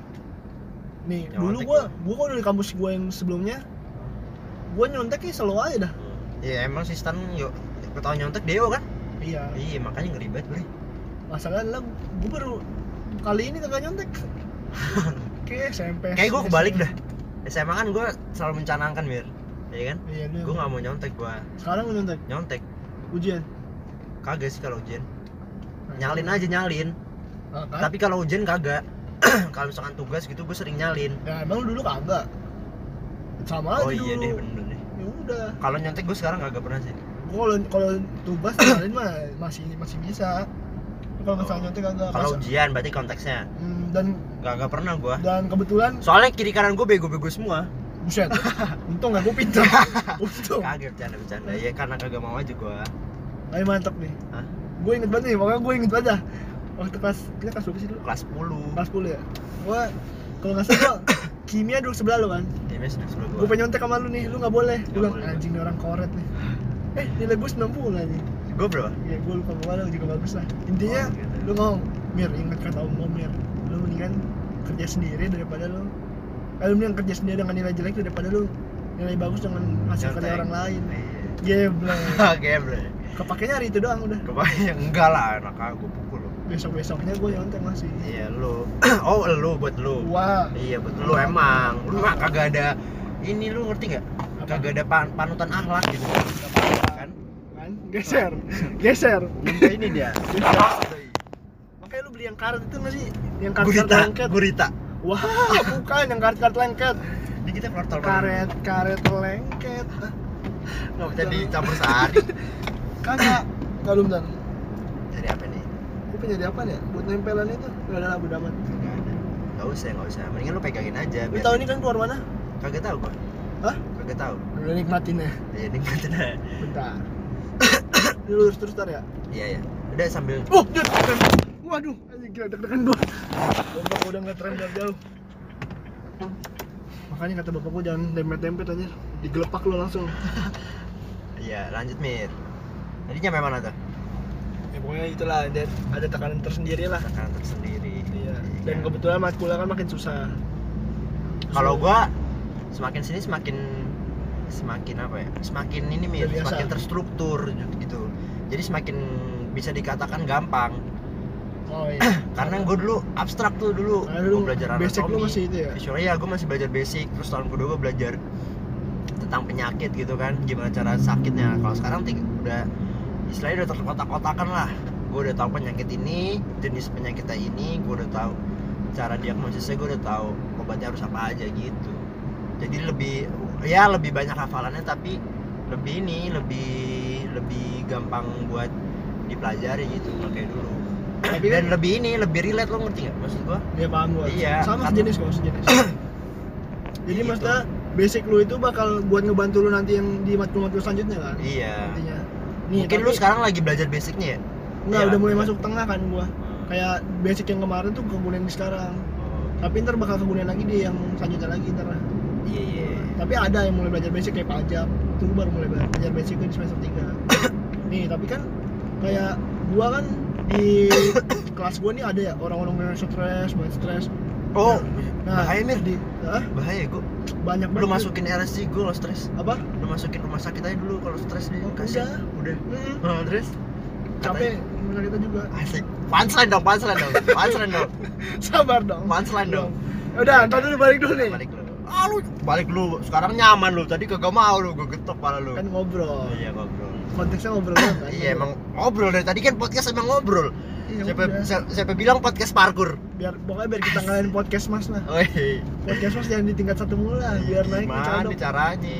Speaker 2: nih
Speaker 1: Nyontek
Speaker 2: dulu gua gua kalau dari kampus gua yang sebelumnya gua nyontek kayak selalu aja dah.
Speaker 1: Iya emang sih Stan yuk ketahuan nyontek Deo kan?
Speaker 2: iya
Speaker 1: Iya makanya ngeribet bre.
Speaker 2: masalahnya adalah gua baru kali ini kagak nyontek kayak SMP
Speaker 1: Kayak gue kebalik dah. SMA kan gue selalu mencanangkan Mir. Iya kan?
Speaker 2: iya
Speaker 1: Gue nggak mau nyontek gue.
Speaker 2: sekarang lu nyontek
Speaker 1: Nyontek
Speaker 2: ujian
Speaker 1: kagak sih kalau ujian. Nyalin aja nyalin.
Speaker 2: Nah, kan?
Speaker 1: Tapi kalau ujian kagak. kalau misalkan tugas gitu gue sering nyalin.
Speaker 2: ya emang lu dulu kagak sama
Speaker 1: Oh
Speaker 2: aja
Speaker 1: iya
Speaker 2: dulu.
Speaker 1: deh bener deh.
Speaker 2: ya udah
Speaker 1: Kalau nyontek gue sekarang kagak pernah sih.
Speaker 2: kalau kalau tugas kemarin mah masih masih bisa kalau misalnya
Speaker 1: Oh.
Speaker 2: nyontek kagak
Speaker 1: Kalau ujian berarti konteksnya
Speaker 2: Hmm, dan
Speaker 1: kagak pernah gue.
Speaker 2: dan kebetulan
Speaker 1: Soalnya kiri kanan gue bego-bego semua.
Speaker 2: buset untung gak gue pintar untung
Speaker 1: Kagak bercanda bercanda. Ya karena kagak mau aja gue.
Speaker 2: ayo mantep nih
Speaker 1: Hah?
Speaker 2: Gue inget banget nih pokoknya gue inget banget waktu kelas kita kelas berapa sih dulu?
Speaker 1: Kelas 10
Speaker 2: kelas 10 ya? Gue kalau nggak salah kimia duduk sebelah lo kan?
Speaker 1: Ya mes sebelah
Speaker 2: gue
Speaker 1: gue.
Speaker 2: pengen nyontek sama lu nih lu nggak boleh. Gue bilang anjing nih orang koret nih. Eh nilai gue 90 aja
Speaker 1: Gue berapa?
Speaker 2: ya gue lupa pokoknya juga bagus lah. Intinya
Speaker 1: Oh, gitu.
Speaker 2: lu ngomong mir ingat kata om mir. Lu mendingan kerja sendiri daripada lu. Eh, lu mendingan kerja sendiri dengan nilai jelek daripada lu. Nilai bagus dengan hasil kerja orang lain.
Speaker 1: Iya.
Speaker 2: Geblek. Kepakainya hari itu doang udah.
Speaker 1: Kebayang enggak lah anak aku pukul lu.
Speaker 2: Besok besoknya gue nyontek masih.
Speaker 1: Iya lu. oh lu buat lu.
Speaker 2: Wah.
Speaker 1: Iya buat lu emang. Lu mah kagak ada ini lu ngerti nggak? Kagak ada pan- panutan akhlak gitu. Kan?
Speaker 2: Kan geser, geser.
Speaker 1: Ini dia.
Speaker 2: Makanya lu beli yang karet itu nggak sih? Yang karet
Speaker 1: Gurita,
Speaker 2: lengket.
Speaker 1: gurita.
Speaker 2: Wah, bukan yang karet karet lengket.
Speaker 1: Ini kita keluar tol.
Speaker 2: Karet karet lengket.
Speaker 1: Enggak bisa dicampur sehari.
Speaker 2: Kagak. Enggak lu bentar.
Speaker 1: Jadi apa nih?
Speaker 2: Gue punya di apa ya? Buat nempelan itu. Enggak ada lah bodo amat.
Speaker 1: Kagak ada. Enggak usah, enggak usah. Mendingan lu pegangin aja.
Speaker 2: Lu
Speaker 1: biar-
Speaker 2: tahu ini kan keluar mana?
Speaker 1: Kagak tahu gua.
Speaker 2: Hah?
Speaker 1: Kagak tahu.
Speaker 2: Udah nikmatin ya.
Speaker 1: Ya nikmatin aja.
Speaker 2: Bentar. Ini lurus terus tar ya.
Speaker 1: Iya ya. Udah sambil
Speaker 2: Oh, keren. Waduh, anjing gila deg-degan gua. Bapak udah ngeliat rem dari jauh. Makanya kata bapak gua jangan dempet-dempet aja. Digelepak lu langsung.
Speaker 1: Iya, lanjut Mir. Tadi nyampe mana tuh?
Speaker 2: Ya pokoknya itulah ada, ada tekanan tersendiri lah.
Speaker 1: Tekanan tersendiri.
Speaker 2: Iya. Dan kebetulan matkulnya kan makin susah.
Speaker 1: Kalau gua semakin sini semakin semakin apa ya? Semakin ini mir semakin terstruktur gitu. Jadi semakin bisa dikatakan gampang.
Speaker 2: Oh iya.
Speaker 1: Karena gue dulu abstrak tuh dulu.
Speaker 2: Karena
Speaker 1: gue
Speaker 2: dulu
Speaker 1: belajar
Speaker 2: basic
Speaker 1: anatomi.
Speaker 2: masih itu ya?
Speaker 1: Visual ya gue masih belajar basic. Terus tahun kedua gue belajar tentang penyakit gitu kan. Gimana cara sakitnya. Kalau sekarang ting- udah istilahnya udah terkotak-kotakan lah. Gue udah tahu penyakit ini jenis penyakitnya ini gue udah tahu cara diagnosisnya gue udah tahu obatnya harus apa aja gitu. Jadi lebih ya lebih banyak hafalannya tapi lebih ini lebih lebih gampang buat dipelajari gitu nggak kayak dulu.
Speaker 2: Tapi kan
Speaker 1: dan lebih ini lebih relate lo ngerti nggak maksud gua?
Speaker 2: Dia paham gua.
Speaker 1: Iya,
Speaker 2: sama sejenis kok sejenis. Jadi
Speaker 1: Gitu.
Speaker 2: maksudnya basic lu itu bakal buat ngebantu lu nanti yang di matkul-matkul selanjutnya kan?
Speaker 1: Iya.
Speaker 2: Intinya nih
Speaker 1: mungkin lu
Speaker 2: tapi-
Speaker 1: sekarang lagi belajar basicnya ya
Speaker 2: Enggak,
Speaker 1: Iya,
Speaker 2: udah mulai
Speaker 1: bener.
Speaker 2: masuk tengah kan gua. Kayak basic yang kemarin tuh kegunain di sekarang. Tapi ntar bakal kegunain lagi di yang selanjutnya lagi ntar.
Speaker 1: iya iya
Speaker 2: Tapi ada yang mulai belajar basic kayak pajak. Itu baru mulai belajar basic di semester 3. nih, tapi kan kayak gua kan di kelas gua nih ada ya orang-orang yang stres, banget stres.
Speaker 1: oh
Speaker 2: Nah,
Speaker 1: bahaya mir
Speaker 2: di Hah?
Speaker 1: bahaya gua.
Speaker 2: Banyak
Speaker 1: lu
Speaker 2: banget.
Speaker 1: masukin RSC gua kalau stres
Speaker 2: apa?
Speaker 1: lu masukin rumah sakit aja dulu kalau stres nih
Speaker 2: Oh,
Speaker 1: kasih
Speaker 2: udah.
Speaker 1: udah.
Speaker 2: Hmm,
Speaker 1: Oh, terus?
Speaker 2: Capek menurut kita juga.
Speaker 1: asik. Punchline dong punchline dong. Punchline dong.
Speaker 2: Sabar dong.
Speaker 1: punchline dong.
Speaker 2: Udah, ntar dulu balik dulu nih.
Speaker 1: balik lu. Ah lu. Balik lu. Sekarang nyaman lu. Tadi kagak mau lu. Gua getok pala lu.
Speaker 2: Kan ngobrol.
Speaker 1: iya ngobrol.
Speaker 2: Konteksnya ngobrol kan.
Speaker 1: iya emang ngobrol dari tadi kan podcast emang ngobrol.
Speaker 2: Iya,
Speaker 1: siapa, siapa bilang podcast parkur
Speaker 2: biar pokoknya biar kita ngalahin podcast mas nah podcast mas jangan di tingkat satu mulu lah biar naik
Speaker 1: gimana caranya?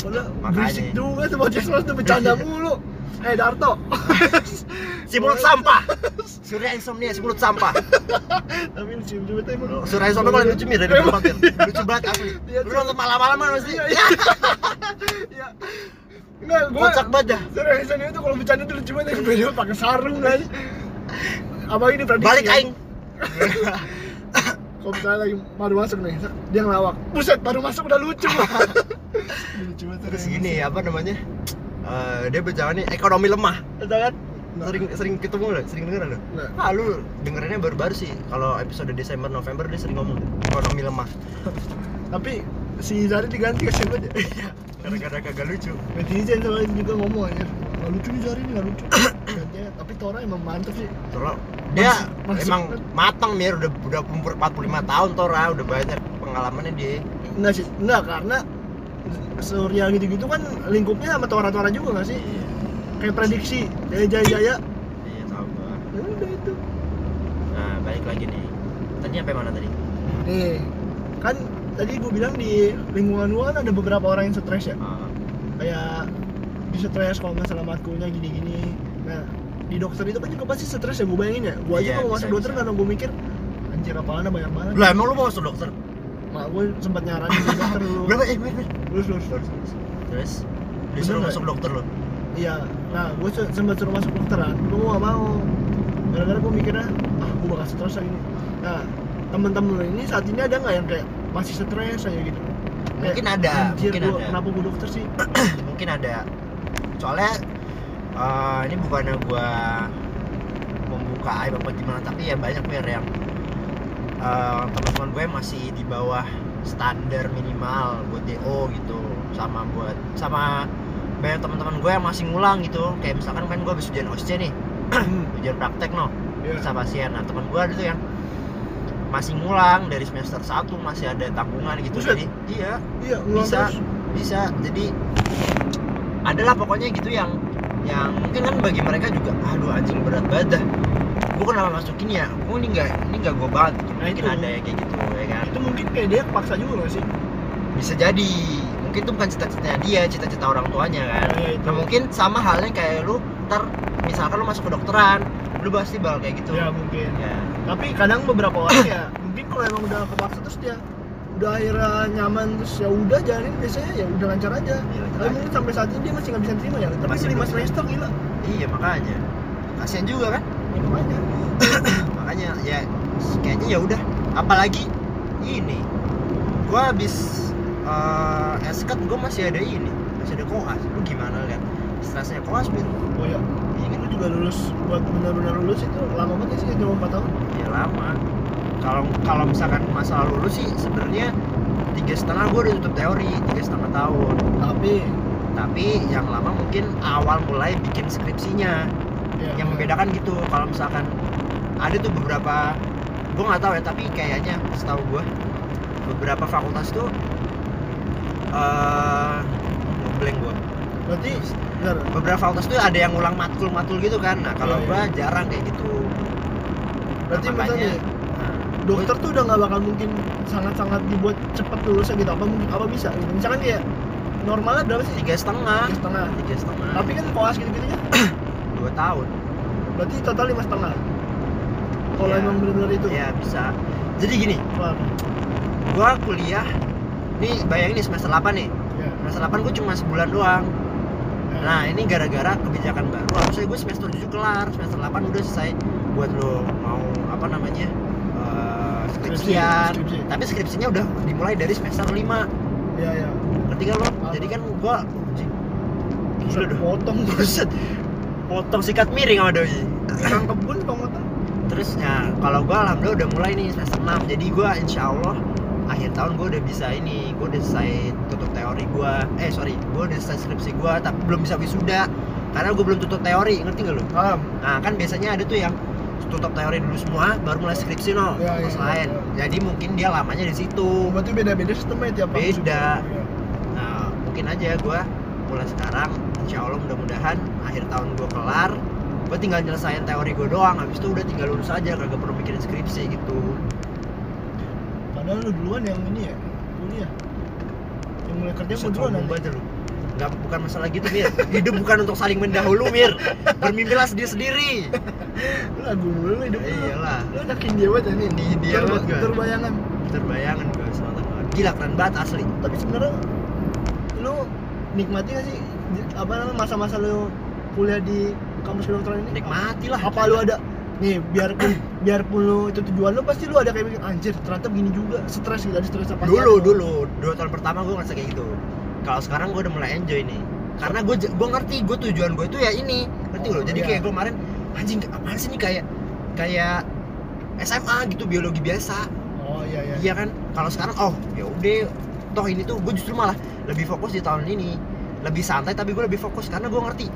Speaker 1: Makanya.
Speaker 2: berisik juga tuh podcast mas tuh bercanda mulu. Eh Darto.
Speaker 1: Si mulut sampah. Surya insomnia si mulut sampah.
Speaker 2: Tapi lucu juga tuh emang.
Speaker 1: Surya insomnia paling lucu mir dari. Vampir lucu banget asli.
Speaker 2: Iya,
Speaker 1: lu nonton malam-malaman pasti
Speaker 2: Iya, iya. Iya. Enggak, gua
Speaker 1: kocak banget dah.
Speaker 2: Serius ini tuh kalau bercanda tuh lucu banget. Yang beda pakai sarung kan Abang ini prediksi
Speaker 1: balik
Speaker 2: ya.
Speaker 1: aing
Speaker 2: Kalau misalnya lagi baru masuk nih, dia ngelawak. Buset, baru masuk udah lucu. lucu banget.
Speaker 1: terus gini apa namanya Eh, dia bicara nih ekonomi lemah
Speaker 2: kan?
Speaker 1: sering sering ketemu lo sering denger lo
Speaker 2: Nah,
Speaker 1: ah lu dengerinnya baru-baru sih kalau episode Desember November dia sering ngomong ekonomi lemah
Speaker 2: tapi si Zari diganti kasihan banget ya.
Speaker 1: gara-gara kagak lucu
Speaker 2: Netizen sama juga ngomong aja. Gak lucu nih Zari ini, gak lucu. Tapi Tora emang mantep sih.
Speaker 1: Soalnya dia emang matang mir. Udah udah umur 45 tahun Tora. Udah banyak pengalamannya dia.
Speaker 2: Enggak sih, enggak karena Surya gitu-gitu kan lingkupnya sama Tora-Tora juga gak sih? Kayak prediksi, jaya-jaya.
Speaker 1: Iya gua
Speaker 2: Ya udah itu.
Speaker 1: nah balik lagi nih. Tadi sampai mana tadi?
Speaker 2: Nih, kan tadi gue bilang di lingkungan gua kan ada beberapa orang yang stres ya.
Speaker 1: Ah,
Speaker 2: kayak di stres kalau nggak salah matkulnya gini-gini. Nah di dokter itu kan juga pasti stres ya gue bayangin ya. Gue aja
Speaker 1: Iya,
Speaker 2: kalau masuk dokter karena gue mikir anjir apaan banyak banget.
Speaker 1: Lah emang lu mau masuk dokter?
Speaker 2: Mak gue sempat nyaranin dokter dulu
Speaker 1: berapa? Eh mir, mir.
Speaker 2: lulus lulus
Speaker 1: terus. Disuruh masuk dokter lo
Speaker 2: iya. Nah gue sempat suruh masuk dokteran. Gue gak mau. Gara-gara gue mikirnya ah gue bakal stres lagi. Nih nah temen-temen ini saat ini ada nggak yang kayak masih stres aja gitu? Kayak,
Speaker 1: Mungkin ada,
Speaker 2: anjir,
Speaker 1: mungkin
Speaker 2: gua,
Speaker 1: ada.
Speaker 2: kenapa gue dokter sih?
Speaker 1: Mungkin ada. Soalnya eh, ini bukannya gua membuka aib apa gimana tapi ya banyak mir yang eh, teman-teman gue masih di bawah standar minimal buat DO gitu sama buat sama banyak teman-teman gue yang masih ngulang gitu kayak misalkan kan gue habis ujian OSCE nih ujian praktek no
Speaker 2: iya.
Speaker 1: sama pasien nah teman gue tuh yang masih ngulang dari semester 1 masih ada tanggungan gitu
Speaker 2: Buset.
Speaker 1: jadi iya
Speaker 2: iya
Speaker 1: Bisa.
Speaker 2: terus.
Speaker 1: bisa jadi adalah pokoknya gitu yang yang mungkin kan bagi mereka juga aduh anjing berat banget dah. Gue kenapa masukin ya? Gue ini nggak ini nggak gue banget gitu.
Speaker 2: Nah,
Speaker 1: mungkin
Speaker 2: itu.
Speaker 1: ada yang kayak gitu ya kan?
Speaker 2: Itu mungkin kayak dia paksa juga gak sih?
Speaker 1: Bisa jadi. Mungkin itu bukan cita-citanya dia cita-cita orang tuanya kan.
Speaker 2: Iya, itu.
Speaker 1: nah mungkin sama halnya kayak lu ntar misalkan lu masuk ke dokteran lu pasti bakal kayak gitu.
Speaker 2: Ya mungkin.
Speaker 1: Ya
Speaker 2: tapi kadang beberapa orang ya mungkin kalau emang udah kepaksa terus dia udah akhirnya nyaman terus ya udah jalanin biasanya ya udah lancar aja.
Speaker 1: Iya, lancar
Speaker 2: tapi mungkin sampai saat ini dia masih nggak bisa terima ya. Tapi
Speaker 1: Masih
Speaker 2: lima semester gila.
Speaker 1: Iya makanya. Kasian juga kan?
Speaker 2: Ya, makanya.
Speaker 1: Makanya ya kayaknya ya udah. Apalagi ini. Gua habis uh, esket gua masih ada ini. Masih ada koas. Lu gimana lihat stresnya koas bir
Speaker 2: oh ya. Ini lu juga lulus buat benar-benar lulus itu lama banget ya sih cuma 4 tahun.
Speaker 1: Ya lama. Kalau kalau misalkan masalah lulus sih sebenarnya tiga setengah gue udah tutup teori tiga setengah tahun.
Speaker 2: Tapi
Speaker 1: tapi yang lama mungkin awal mulai bikin skripsinya.
Speaker 2: Ya,
Speaker 1: yang membedakan gitu kalau misalkan ada tuh beberapa gue nggak tahu ya tapi kayaknya setahu gue beberapa fakultas tuh eh blank gue
Speaker 2: berarti
Speaker 1: beberapa fakultas tuh ada yang ulang matkul-matkul gitu kan. Nah kalau
Speaker 2: Iya,
Speaker 1: gue
Speaker 2: iya.
Speaker 1: jarang kayak gitu.
Speaker 2: Berarti
Speaker 1: Nah, nah,
Speaker 2: dokter tuh udah nggak bakal mungkin sangat-sangat dibuat cepet lulusnya gitu. Apa mungkin apa bisa? Gitu misalkan kayak normalnya berapa sih?
Speaker 1: Tiga setengah.
Speaker 2: Tiga setengah.
Speaker 1: Tiga setengah.
Speaker 2: Tapi kan koas gitu-gitu kan
Speaker 1: dua tahun.
Speaker 2: Berarti total lima setengah? Kalau
Speaker 1: Iya.
Speaker 2: emang benar-benar itu?
Speaker 1: Ya bisa. Jadi gini
Speaker 2: Wah,
Speaker 1: gua kuliah nih bayangin nih semester 8 nih.
Speaker 2: Ya.
Speaker 1: semester 8 gue cuma sebulan doang.
Speaker 2: Ya.
Speaker 1: nah ini gara-gara kebijakan baru. Harusnya gue semester 7 kelar semester 8 udah selesai buat lo mau apa namanya skripsian
Speaker 2: Skripsi, skripsi.
Speaker 1: tapi skripsinya udah dimulai dari semester 5
Speaker 2: ya ya
Speaker 1: ngerti gak lo?
Speaker 2: Paham.
Speaker 1: jadi kan gua gila
Speaker 2: Buset,
Speaker 1: dah.
Speaker 2: Potong.
Speaker 1: Buset. Potong sikat miring sama doi.
Speaker 2: Kang kebun potong
Speaker 1: terus ya kalau gua alhamdulillah udah mulai nih semester 6 jadi gua insya Allah akhir tahun gua udah bisa ini gua udah selesai tutup teori gua. Eh sorry gua udah selesai skripsi gua tapi belum bisa wisuda. Karena gua belum tutup teori ngerti gak lo?
Speaker 2: paham.
Speaker 1: Nah kan biasanya ada tuh yang tutup teori dulu semua baru mulai skripsi no
Speaker 2: Ya,
Speaker 1: kelas
Speaker 2: ya,
Speaker 1: lain
Speaker 2: ya.
Speaker 1: jadi mungkin dia lamanya di situ
Speaker 2: berarti beda-beda sistemnya tiap
Speaker 1: Beda.
Speaker 2: Ya.
Speaker 1: Nah, mungkin aja gue mulai sekarang, insya Allah mudah-mudahan akhir tahun gue kelar, gue tinggal nyelesain teori gue doang, habis itu udah tinggal lulus aja, kagak perlu mikirin skripsi gitu.
Speaker 2: padahal lu duluan yang ini ya kuliah yang mulai kerja mau duluan
Speaker 1: banget lu. Nggak, bukan masalah gitu, Mir. Hidup bukan untuk saling mendahulu, Mir. Bermimpilah sendiri-sendiri.
Speaker 2: Lu lagu mulu lu hidup lu.
Speaker 1: Iyalah.
Speaker 2: lu anak India banget ya nih
Speaker 1: Di India banget gue.
Speaker 2: terbayangan
Speaker 1: Terbayangan gue selatan banget. Gila keren banget asli.
Speaker 2: tapi sebenarnya lu nikmati gak sih apa namanya masa-masa lu kuliah di kampus kedokteran ini?
Speaker 1: Nikmati lah.
Speaker 2: apa lu ada? Nih biarpun biarpun lu itu tujuan lu pasti lu ada kayak mikir anjir ternyata begini juga. Stres gitu ada stres apa
Speaker 1: dulu dulu. Dua tahun pertama gue ngerasa kayak gitu. Kalau sekarang gue udah mulai enjoy nih. Karena gue gue ngerti gue tujuan gue itu ya ini. Ngerti
Speaker 2: Oh,
Speaker 1: loh jadi
Speaker 2: iya.
Speaker 1: kayak gue kemarin anjing apaan sih nih kayak kayak SMA gitu biologi biasa.
Speaker 2: Oh iya iya.
Speaker 1: Iya kan? Kalau sekarang oh ya udah. Toh ini tuh gue justru malah lebih fokus di tahun ini. Lebih santai tapi gue lebih fokus. Karena gue ngerti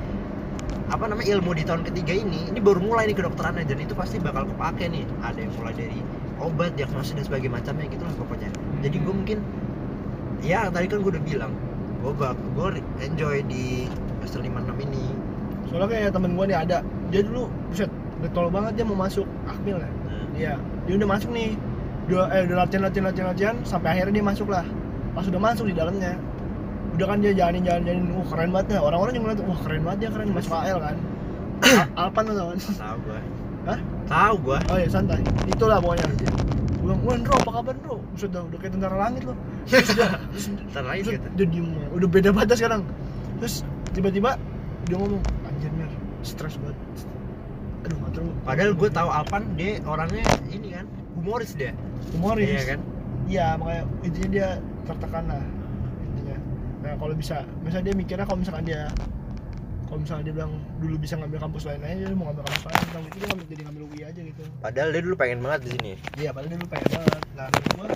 Speaker 1: apa namanya ilmu di tahun ketiga ini ini baru mulai nih kedokterannya. Dan itu pasti bakal kepake nih. Ada yang mulai dari obat diagnosis dan sebagainya macamnya gitu lah pokoknya. Jadi gue mungkin ya tadi kan gue udah bilang gue bak gue enjoy di semester lima enam ini.
Speaker 2: Soalnya kayak temen gua nih ada dia dulu buset getol banget dia mau masuk akmil ya Iya, dia udah masuk nih. Dia eh udah latihan latihan latihan latihan sampai akhirnya dia masuk lah. Pas udah masuk di dalamnya. Udah kan dia jalanin jalanin jalanin, wah keren banget ya. Orang-orang juga ngeliat, wah keren banget dia keren masuk AL kan. Alpan tuh kan.
Speaker 1: tahu gue
Speaker 2: Hah?
Speaker 1: tahu gue
Speaker 2: Oh iya santai. Itulah pokoknya. Gue bilang, wah Bro, apa kabar Bro? Buset dah, udah kayak tentara langit loh. Terus,
Speaker 1: Ntar lagi
Speaker 2: terus
Speaker 1: gitu.
Speaker 2: diem, udah beda banget sekarang. Terus tiba-tiba dia ngomong, anjir Mir, stres banget. Aduh, nggak tahu.
Speaker 1: padahal gue tahu Alpan dia orangnya ini kan humoris dia
Speaker 2: humoris.
Speaker 1: iya kan
Speaker 2: Iya, makanya intinya dia tertekan lah intinya. Nah kalau bisa, misalnya dia mikirnya kalau misalkan dia kalau misalnya dia bilang dulu bisa ngambil kampus lain aja, dia mau ngambil kampus lain, tentang itu dia ngambil jadi ngambil UI aja gitu.
Speaker 1: padahal dia dulu pengen banget di sini
Speaker 2: Iya, padahal dia dulu pengen banget. Nah, menurut gua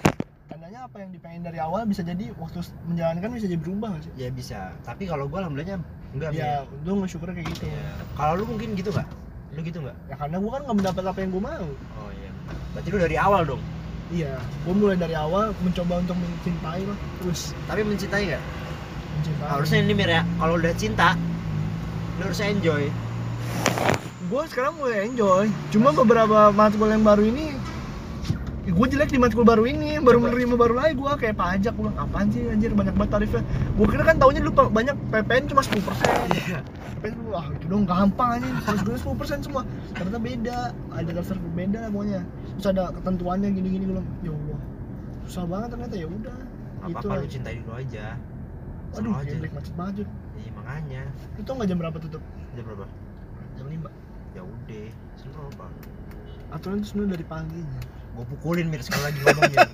Speaker 2: apa yang dipengen dari awal bisa jadi waktu menjalankan bisa jadi berubah nggak sih?
Speaker 1: ya bisa. Tapi kalau gue alhamdulillahnya enggak
Speaker 2: Ya, untung syukur kayak gitu.
Speaker 1: Iya. kalau lu mungkin gitu nggak? Lu gitu nggak?
Speaker 2: Ya karena gua kan nggak mendapat apa yang gua mau.
Speaker 1: oh iya. Berarti lu dari awal dong?
Speaker 2: Iya, gua mulai dari awal mencoba untuk mencintai lah, terus.
Speaker 1: Tapi mencintai nggak?
Speaker 2: Mencintai.
Speaker 1: harusnya ini Mir ya. Kalau udah cinta lu harus enjoy.
Speaker 2: Gue sekarang mulai enjoy. Cuma beberapa matkul yang baru ini gue jelek di matkul baru ini baru menerima baru lagi gue kayak pajak gue apaan sih anjir banyak banget tarifnya? Gue kira kan taunya dulu banyak PPN cuma 10%
Speaker 1: iya.
Speaker 2: PPN dulu ah itu dong gampang aja harus gue 10% semua. Ternyata beda ada dasar berbeda lah pokoknya. Terus ada ketentuannya gini-gini gue bilang ya Allah susah banget ternyata ya udah.
Speaker 1: Apa
Speaker 2: Itu
Speaker 1: apa
Speaker 2: lah.
Speaker 1: lu cintai dulu aja.
Speaker 2: Aduh geblek macet banget
Speaker 1: iya makanya.
Speaker 2: Tau nggak jam berapa tutup?
Speaker 1: Jam berapa?
Speaker 2: Jam 5
Speaker 1: ya udah seru apa
Speaker 2: aturan itu sebenarnya dari paginya
Speaker 1: gue pukulin mir sekali lagi ngomong mir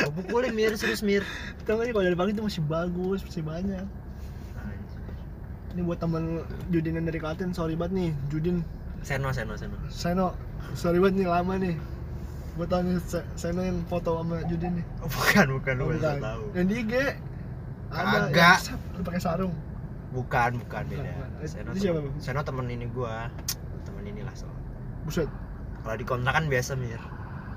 Speaker 1: gue pukulin mir serius mir.
Speaker 2: Tau sih kalau dari pagi itu masih bagus masih banyak.
Speaker 1: Anjir.
Speaker 2: ini buat temen Judin yang dari Klaten sorry banget nih Judin.
Speaker 1: Seno seno seno.
Speaker 2: Seno sorry banget nih lama nih. Gue tau nih, se- senin foto sama Judin nih.
Speaker 1: Bukan bukan lu
Speaker 2: Oh, bukan.
Speaker 1: tahu.
Speaker 2: Yang di IG Ada
Speaker 1: Kagak.
Speaker 2: yang pakai sarung.
Speaker 1: Bukan bukan beda.
Speaker 2: Bukan.
Speaker 1: Seno
Speaker 2: itu siapa?
Speaker 1: Seno temen ini gua. Temen inilah so
Speaker 2: Buset.
Speaker 1: Kalau di kontrakan biasa mir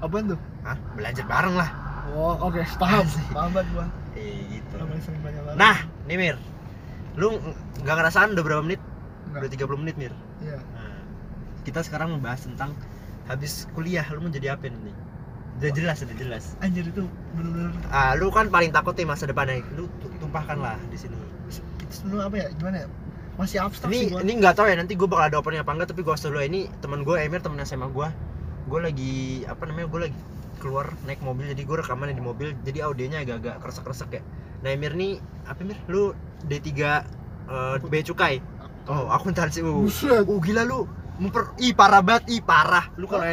Speaker 2: Apaan tuh?
Speaker 1: Hah? belajar bareng lah.
Speaker 2: Oh oke, paham. Paham banget gua.
Speaker 1: Eh gitu.
Speaker 2: Sering banyak banget
Speaker 1: nah nih mir. Lu nggak ngerasaan udah berapa menit?
Speaker 2: Enggak.
Speaker 1: udah 30 menit mir?
Speaker 2: Iya.
Speaker 1: Nah, kita sekarang membahas tentang habis kuliah lu mau jadi apa nih udah jelas udah jelas.
Speaker 2: Anjir itu bener-bener
Speaker 1: ah lu kan paling takut nih masa depannya. Lu tu- tumpahkan lah di sini.
Speaker 2: Itu sebenernya apa ya? Gimana ya? Masih abstrak
Speaker 1: ini
Speaker 2: sih gua.
Speaker 1: ini nggak tahu ya nanti gue bakal ada opening apa enggak tapi gue dulu. Ini teman gue Emir temen SMA gue gue lagi apa namanya gue lagi keluar naik mobil jadi gue rekaman di mobil jadi audionya agak-agak kresek-kresek ya. Nah Emir nih apa Emir? Lu D3 uh, B cukai? Oh akuntansi uh,
Speaker 2: Buset.
Speaker 1: Uh gila lu. Memper ih parah banget ih parah. Lu kalau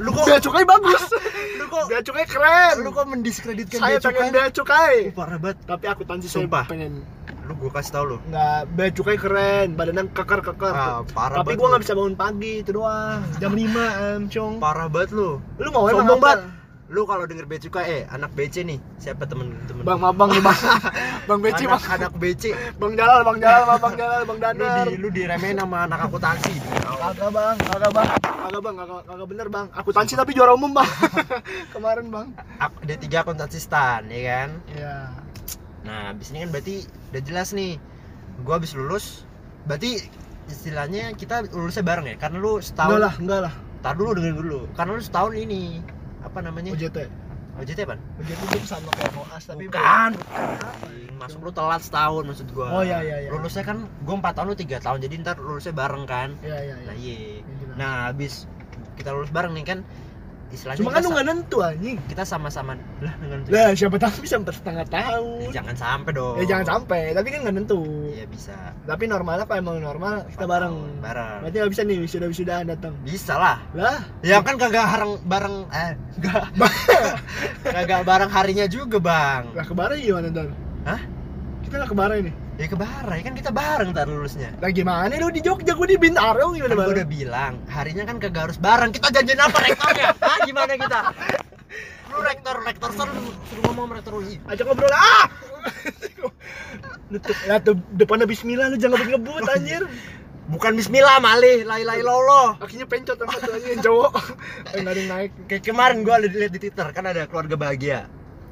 Speaker 1: lu kok
Speaker 2: Bea cukai bagus.
Speaker 1: Lu kok
Speaker 2: Bea cukai keren.
Speaker 1: Lu kok mendiskreditkan
Speaker 2: Saya
Speaker 1: bea
Speaker 2: pengen
Speaker 1: cukai
Speaker 2: bea cukai.
Speaker 1: Uh, parah banget.
Speaker 2: Tapi akuntansi saya
Speaker 1: Sumpah.
Speaker 2: pengen
Speaker 1: lu gue kasih tau lu?
Speaker 2: Nggak, bea cukai keren Badannya keker-keker.
Speaker 1: Ah, parah
Speaker 2: Tapi
Speaker 1: lu.
Speaker 2: nggak bisa bangun pagi itu doang. Jam 5 em cong.
Speaker 1: Parah banget lu.
Speaker 2: Lu mau emang
Speaker 1: sombong banget. Lu kalau denger bea cukai eh anak BC nih. Siapa temen temen?
Speaker 2: Bang Mabang nih bang. Bang Beci
Speaker 1: anak,
Speaker 2: bang.
Speaker 1: anak BC
Speaker 2: Bang Jalal, Bang Jalal, Bang Jalal, Bang
Speaker 1: lu
Speaker 2: Danar
Speaker 1: di lu diremehin sama anak akuntansi.
Speaker 2: Kagak bang, kagak bang. Kagak bang, kagak, kagak bener bang. Akuntansi tapi juara umum bang. Kemarin bang.
Speaker 1: Ak- D3 akuntansi stan ya kan?
Speaker 2: Iya
Speaker 1: nah abis ini kan berarti udah jelas nih gua habis lulus berarti istilahnya kita lulusnya bareng ya? Karena lu setahun
Speaker 2: Enggak lah, enggak lah.
Speaker 1: Tar dulu dengerin dulu. Karena lu setahun ini apa namanya?
Speaker 2: OJT
Speaker 1: OJT apa?
Speaker 2: OJT itu sama kayak Moas tapi
Speaker 1: bukan. bukan. Masuk lu telat setahun maksud gua.
Speaker 2: Oh, iya, iya, iya.
Speaker 1: lulusnya kan gua 4 tahun lu 3 tahun jadi ntar lulusnya bareng kan?
Speaker 2: Iya, iya, iya.
Speaker 1: Nah iya.
Speaker 2: Yang jelas.
Speaker 1: nah habis kita lulus bareng nih kan istilahnya
Speaker 2: Cuma kan lu nggak nentu anjing.
Speaker 1: Kita sama-sama lah dengan
Speaker 2: Lah siapa tahu bisa setengah tahun.
Speaker 1: Jangan sampai dong.
Speaker 2: Ya jangan sampai, tapi kan nggak nentu.
Speaker 1: Iya bisa.
Speaker 2: Tapi normalnya kalau emang normal kita bareng.
Speaker 1: tahun, bareng.
Speaker 2: Berarti nggak bisa nih, wisuda-wisudahan datang.
Speaker 1: Bisa lah.
Speaker 2: Lah,
Speaker 1: ya kan kagak hareng bareng eh enggak kagak bareng harinya juga bang.
Speaker 2: Lah kebarai gimana ntar?
Speaker 1: Hah?
Speaker 2: Kita nggak kebarai nih
Speaker 1: ya kebarai kan kita bareng ntar lulusnya.
Speaker 2: Lah gimana lu di Jogja, gue di Bintaro
Speaker 1: kan
Speaker 2: gimana
Speaker 1: gue
Speaker 2: bareng?
Speaker 1: udah bilang harinya kan kagak harus bareng. Kita janjian apa rektornya Hah, gimana kita? Lu rektor rektor suruh suruh ngomong sama rektor lu "Ih,
Speaker 2: Ajak ngobrol ah! lu tuh, lah tuh depannya bismillah lu jangan ngebut anjir.
Speaker 1: Bukan bismillah malih lai lai lolo.
Speaker 2: Akhirnya pencot yang satu aja yang cowok. Yang naik.
Speaker 1: Kayak kemarin gue lihat di twitter kan ada keluarga bahagia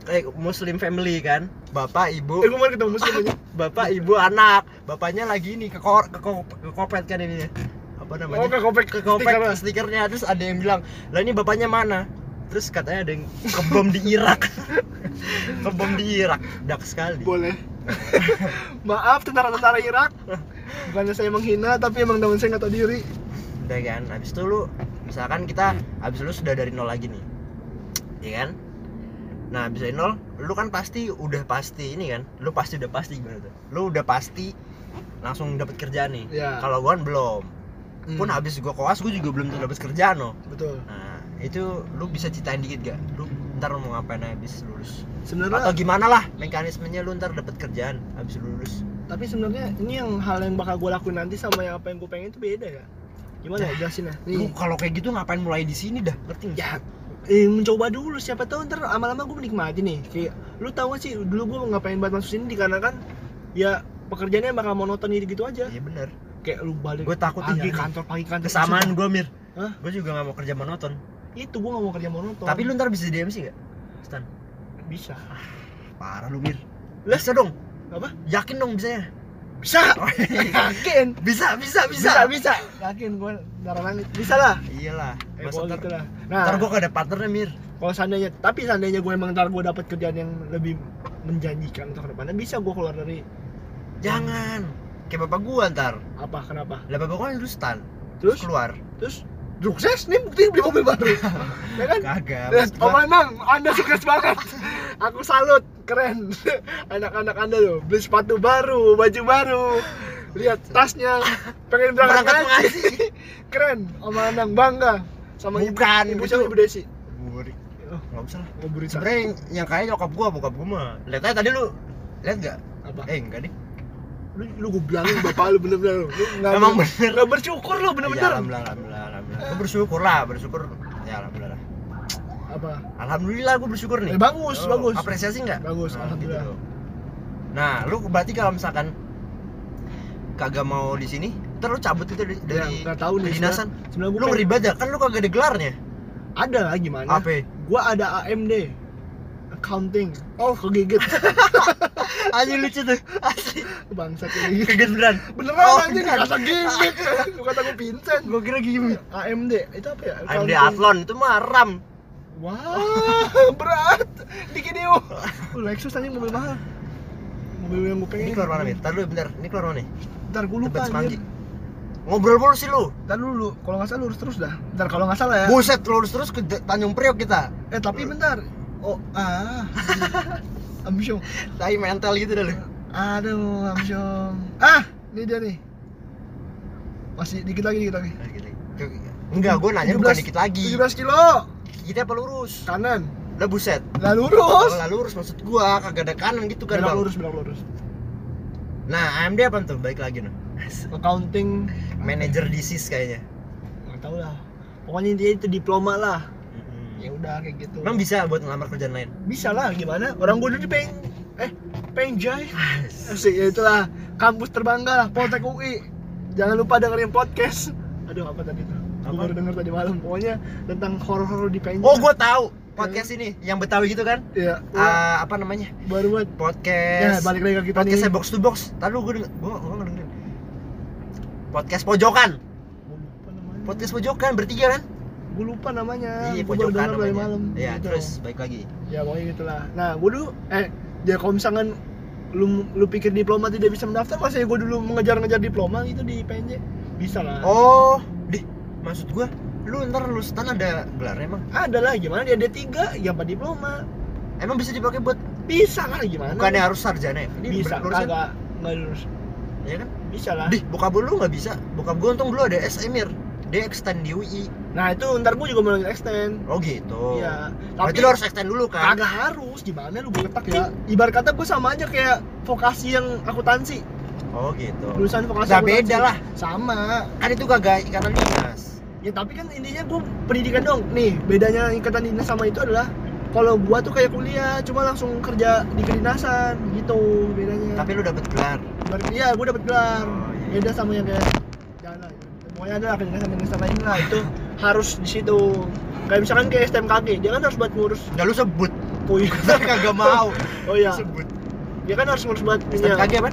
Speaker 1: kayak muslim family kan? Bapak ibu.
Speaker 2: Eh mau ketemu muslim aja.
Speaker 1: Bapak ibu anak. Bapaknya lagi ini ke kor ke, ko- ke kopet kan ini. Apa namanya?
Speaker 2: Oh ke kopek
Speaker 1: ke kopet
Speaker 2: stikernya.
Speaker 1: stikernya. Terus ada yang bilang lah ini bapaknya mana? Terus katanya ada yang kebom di Irak. Kebom di Irak. Dak sekali.
Speaker 2: Boleh. Maaf tentara-tentara Irak. Bukannya saya menghina tapi emang temen saya nggak tahu diri.
Speaker 1: Udah kan habis itu lu misalkan kita habis lu sudah dari nol lagi nih. Ya kan nah dari nol lu kan pasti udah pasti ini kan lu pasti udah pasti gimana tuh? Lu udah pasti langsung dapat kerjaan nih.
Speaker 2: Iya.
Speaker 1: kalau gua kan belum.
Speaker 2: Hmm,
Speaker 1: pun habis gua koas gua juga belum tuh dapat kerjaan loh.
Speaker 2: Betul.
Speaker 1: Nah itu lu bisa ceritain dikit gak? Lu ntar mau ngapain habis lulus? Atau
Speaker 2: Sebenarnya
Speaker 1: gimana lah mekanismenya lu ntar dapat kerjaan habis lulus?
Speaker 2: Tapi sebenarnya ini yang hal yang bakal gue lakuin nanti sama yang apa yang gue pengen itu beda ya. Gimana ya jelasin ya
Speaker 1: lu kalau kayak gitu ngapain mulai di sini dah? Ngerti nggak?
Speaker 2: Ya eh, mencoba dulu siapa tahu ntar lama-lama gue menikmati nih. Kayak lu tahu gak sih dulu gue ngapain banget masuk sini? Dikarenakan ya pekerjaannya bakal monoton gitu, gitu aja.
Speaker 1: Iya bener.
Speaker 2: Kayak lu balik
Speaker 1: gue takut
Speaker 2: pagi
Speaker 1: nih
Speaker 2: kantor pagi kantor
Speaker 1: kesamaan gue mir.
Speaker 2: Hah?
Speaker 1: gue juga gak mau kerja monoton.
Speaker 2: Itu gue gak mau kerja monoton.
Speaker 1: Tapi lu ntar bisa jadi MC gak? Stan?
Speaker 2: Bisa.
Speaker 1: Parah lu mir.
Speaker 2: Lah?
Speaker 1: bisa dong.
Speaker 2: Apa?
Speaker 1: Yakin dong bisa ya
Speaker 2: bisa. Yakin?
Speaker 1: Bisa bisa
Speaker 2: bisa.
Speaker 1: Bisa
Speaker 2: bisa. Yakin gue darah langit. Bisa lah.
Speaker 1: Iyalah.
Speaker 2: Eh,
Speaker 1: masa
Speaker 2: pokoknya
Speaker 1: ntar,
Speaker 2: gitu lah nah.
Speaker 1: ntar gue gak ada partnernya mir.
Speaker 2: Kalau seandainya tapi seandainya gue emang ntar gue dapet kerjaan yang lebih menjanjikan untuk ke depannya bisa gue keluar dari
Speaker 1: jangan. Kayak bapak gua ntar.
Speaker 2: Apa? Kenapa?
Speaker 1: Lah bapak gua kan dulu stan
Speaker 2: terus?
Speaker 1: Keluar.
Speaker 2: Terus sukses nih bukti beli mobil baru ya kan
Speaker 1: kagak
Speaker 2: Om
Speaker 1: gua,
Speaker 2: Anang, Anda sukses banget. Aku salut, keren. Anak-anak Anda loh, beli sepatu baru, baju baru. Lihat tasnya, pengen berangkat
Speaker 1: Berangkat
Speaker 2: ngaji. keren, Om Anang bangga sama ibu,
Speaker 1: Bukan,
Speaker 2: ibu
Speaker 1: itu-
Speaker 2: siapa ibu Desi.
Speaker 1: Buri.
Speaker 2: Oh,
Speaker 1: nggak usah lah
Speaker 2: Burita.
Speaker 1: sebenernya yang, yang kaya nyokap gua bokap gua mah lihat aja tadi lu lihat gak?
Speaker 2: Apa?
Speaker 1: eh enggak deh
Speaker 2: Lu, lu gue bilangin bapak lu bener-bener lu. Lu nggak
Speaker 1: Emang bener.
Speaker 2: nggak bersyukur lu
Speaker 1: ya,
Speaker 2: bener-bener.
Speaker 1: alhamdulillah alhamdulillah alhamdulillah Gua bersyukur. Lah bersyukur ya alhamdulillah.
Speaker 2: Apa?
Speaker 1: Alhamdulillah gue bersyukur nih.
Speaker 2: Eh bagus
Speaker 1: Oh,
Speaker 2: bagus.
Speaker 1: apresiasi nggak?
Speaker 2: Bagus,
Speaker 1: Nah,
Speaker 2: alhamdulillah.
Speaker 1: gitu. nah lu berarti kalau misalkan kagak mau di sini terus cabut itu dari,
Speaker 2: Ya,
Speaker 1: dari
Speaker 2: nggak tahu nih,
Speaker 1: kedinasan
Speaker 2: sebenarnya gue
Speaker 1: lu banget ya? kan lu kagak ada gelarnya.
Speaker 2: Ada lah gimana?
Speaker 1: Apa?
Speaker 2: Gua ada AMD accounting oh. Kegigit
Speaker 1: aja lucu tuh. Asli.
Speaker 2: Bangsat ini.
Speaker 1: Kaget beneran?
Speaker 2: Beneran
Speaker 1: Oh,
Speaker 2: anjing
Speaker 1: beneran.
Speaker 2: kata gimmick lu kata gue Vincent
Speaker 1: gue kira gini.
Speaker 2: AMD itu apa ya?
Speaker 1: AMD
Speaker 2: Accounting.
Speaker 1: Athlon itu mah RAM.
Speaker 2: Wah berat. Dikit deh oh Lexus anjing mobil mahal. Mobil yang gue pengen.
Speaker 1: Ini keluar mana nih? Ntar dulu bentar, ini keluar mana nih?
Speaker 2: ntar gue lupa
Speaker 1: Ngobrol mulu sih lu.
Speaker 2: Ntar dulu kalau nggak salah lurus terus dah. Ntar kalau nggak salah ya.
Speaker 1: Buset, lurus terus ke Tanjung Priok kita.
Speaker 2: Eh tapi bentar oh ah. Amsyong
Speaker 1: Tai mental gitu dah lu.
Speaker 2: Aduh amsyong ah ini dia nih. Masih dikit lagi dikit lagi.
Speaker 1: Enggak, gue nanya bukan
Speaker 2: 17
Speaker 1: dikit lagi.
Speaker 2: 17 kilo.
Speaker 1: Kita apa lurus?
Speaker 2: kanan.
Speaker 1: Lah buset.
Speaker 2: Lah lurus.
Speaker 1: Kalau lah lurus. Maksud gua kagak ada kanan gitu kan
Speaker 2: belok
Speaker 1: bang.
Speaker 2: lurus belok lurus.
Speaker 1: Nah AMD apa tuh? Baik lagi noh
Speaker 2: accounting.
Speaker 1: Manager disease kayaknya.
Speaker 2: Nggak tahu lah. Pokoknya intinya itu diploma lah ya udah kayak gitu.
Speaker 1: Emang bisa buat ngelamar kerjaan lain?
Speaker 2: bisa lah gimana? Orang gue dulu di peng eh penjai asik ya itulah kampus terbangga lah Poltek UI jangan lupa dengerin podcast. Aduh apa tadi tuh gue
Speaker 1: Apa?
Speaker 2: baru denger tadi malam. Pokoknya tentang horor-horor di penjai
Speaker 1: Oh gua tahu podcast ini yang Betawi gitu kan?
Speaker 2: ya
Speaker 1: Ah, apa namanya?
Speaker 2: baru buat. Ya
Speaker 1: Podcast
Speaker 2: balik lagi ke kita
Speaker 1: Podcast
Speaker 2: nih.
Speaker 1: Box to box. Tadi gue denger, gua nggak dengerin Podcast pojokan.
Speaker 2: Gue
Speaker 1: Podcast pojokan bertiga kan?
Speaker 2: Gue lupa namanya
Speaker 1: Iya pojokan namanya
Speaker 2: malam
Speaker 1: Iya
Speaker 2: Gitu.
Speaker 1: terus baik lagi
Speaker 2: ya pokoknya gitulah nah gue dulu eh ya kalau misalkan lu lu pikir diploma tidak bisa mendaftar masa ya gue dulu mengejar-ngejar diploma gitu di PNJ bisa lah
Speaker 1: Oh, deh maksud gua lu ntar lulus stan ada gelar emang?
Speaker 2: ada lah gimana dia D3 ya apa diploma
Speaker 1: Emang bisa dipakai buat
Speaker 2: bisa lah gimana
Speaker 1: bukannya harus sarjana ya? Ini
Speaker 2: bisa kagak nggak lurus
Speaker 1: ya kan?
Speaker 2: bisa lah
Speaker 1: Dih, bokap lu nggak bisa. Bokap gua untung dulu ada SMIR. Dia extend di UI.
Speaker 2: Nah itu ntar gue juga mau extend
Speaker 1: Oh gitu.
Speaker 2: iya
Speaker 1: Berarti
Speaker 2: tapi
Speaker 1: lu harus extend dulu kan?
Speaker 2: kagak harus gimana lu getak ya ibarat kata gue sama aja kayak vokasi yang akuntansi
Speaker 1: Oh gitu.
Speaker 2: lulusan vokasi
Speaker 1: Nggak
Speaker 2: akuntansi.
Speaker 1: beda lah.
Speaker 2: sama
Speaker 1: Kan itu kagak ikatan dinas.
Speaker 2: ya tapi kan intinya gue pendidikan dong nih bedanya ikatan dinas sama itu adalah kalau gua tuh kayak kuliah cuma langsung kerja di kedinasan gitu bedanya
Speaker 1: Tapi lu dapet gelar.
Speaker 2: Ber- iya gue dapet gelar
Speaker 1: Oh, iya.
Speaker 2: beda sama yang kayak dana gitu. pokoknya ada lah kedinasan kedinasan lain lah itu harus di situ kayak misalkan kayak STMKG dia kan harus buat ngurus
Speaker 1: Nggak lu sebut.
Speaker 2: oh iya
Speaker 1: kagak mau.
Speaker 2: oh iya
Speaker 1: Sebut.
Speaker 2: dia kan harus ngurus buat ya,
Speaker 1: STMKG apa?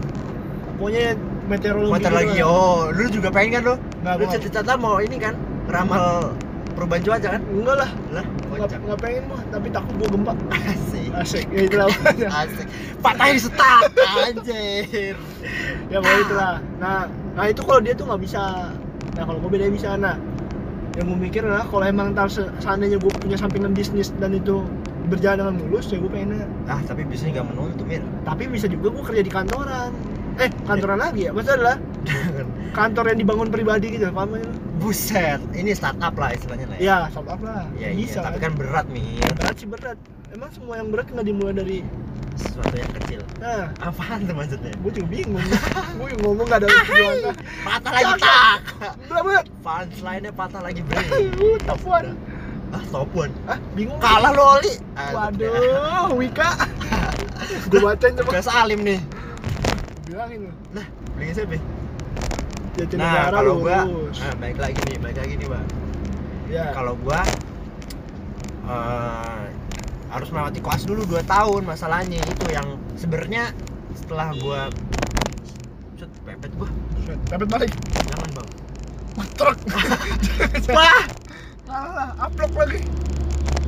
Speaker 2: pokoknya meteorologi
Speaker 1: Motor
Speaker 2: gitu
Speaker 1: lagi. Oh, lu juga pengen kan lu?
Speaker 2: Nggak,
Speaker 1: Lu cita-cita mau ini kan? Ramal perubahan cuaca kan?
Speaker 2: enggak lah
Speaker 1: Lah,
Speaker 2: nggak pengen mah tapi takut gua gempa
Speaker 1: Asik.
Speaker 2: asik ya itulah.
Speaker 1: Asik. Patahin setak anjir.
Speaker 2: ya pokoknya itulah nah nah itu kalau dia tuh nggak bisa nah kalau gue beda bisa nah yang gue mikir adalah kalau emang ntar se- seandainya gue punya sampingan bisnis dan itu berjalan dengan mulus ya gue pengennya
Speaker 1: Ah, tapi bisnisnya nggak menuntu, Mir.
Speaker 2: tapi bisa juga gue kerja di kantoran eh kantoran lagi ya maksudnya adalah kantor yang dibangun pribadi gitu paham gak lu?
Speaker 1: Buset, ini startup lah istilahnya lah ya.
Speaker 2: ya startup lah
Speaker 1: Iya, iya,
Speaker 2: bisa
Speaker 1: tapi kan berat, Mir.
Speaker 2: berat sih berat emang semua yang berat nggak dimulai dari
Speaker 1: Sesuatu yang kecil.
Speaker 2: nah
Speaker 1: Apaan tuh maksudnya?
Speaker 2: gue juga bingung gue yang ngomong gak ada tujuan
Speaker 1: Patah lagi tak.
Speaker 2: berat berat
Speaker 1: Punchline-nya patah lagi, Bre.
Speaker 2: uh, tapuan
Speaker 1: Ah, top one.
Speaker 2: ah bingung
Speaker 1: Kalah lo, Oli. Ah,
Speaker 2: Waduh, Wika. gue bacain coba.
Speaker 1: Gak salim nih.
Speaker 2: Bilangin.
Speaker 1: Nah, beli siapa?
Speaker 2: Jajan
Speaker 1: Nah, kalau gua,
Speaker 2: lurus.
Speaker 1: nah, baik lagi nih, baik lagi nih, Bang.
Speaker 2: ya.
Speaker 1: Kalau gua eh, harus melewati koas dulu 2 tahun masalahnya. Itu yang sebenarnya setelah gua Set, pepet gua.
Speaker 2: Set, Dapat balik.
Speaker 1: jangan bang.
Speaker 2: Truk.
Speaker 1: wah.
Speaker 2: Alah, upload lagi.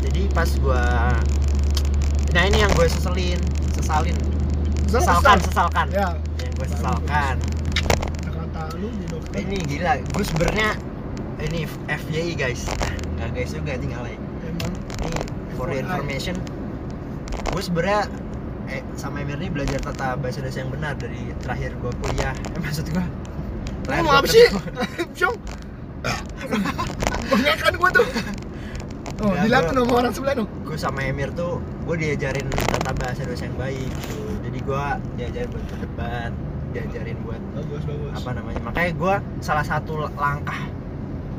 Speaker 1: jadi pas gua nah ini yang gue seselin sesalin. Sesalkan. Sesalkan
Speaker 2: Ya,
Speaker 1: yang gue sesalkan.
Speaker 2: Kata lu di dokter.
Speaker 1: ini gila gue sebenarnya ini FYI guys. Nggak guys juga tinggal ini for your
Speaker 2: FYI.
Speaker 1: information gue sebenarnya eh, sama Emir ini belajar tata bahasa Indonesia yang benar dari terakhir gue kuliah eh, maksud gue
Speaker 2: Lu mau apa sih? Jong. Banyak kan gua tuh. Oh,
Speaker 1: Ya,
Speaker 2: tuh sama orang sebelah tuh.
Speaker 1: gue sama Emir tuh gue diajarin tata bahasa Indonesia yang baik gitu jadi gue diajarin buat berdebat diajarin buat
Speaker 2: Bagus, bagus.
Speaker 1: apa namanya makanya gue salah satu langkah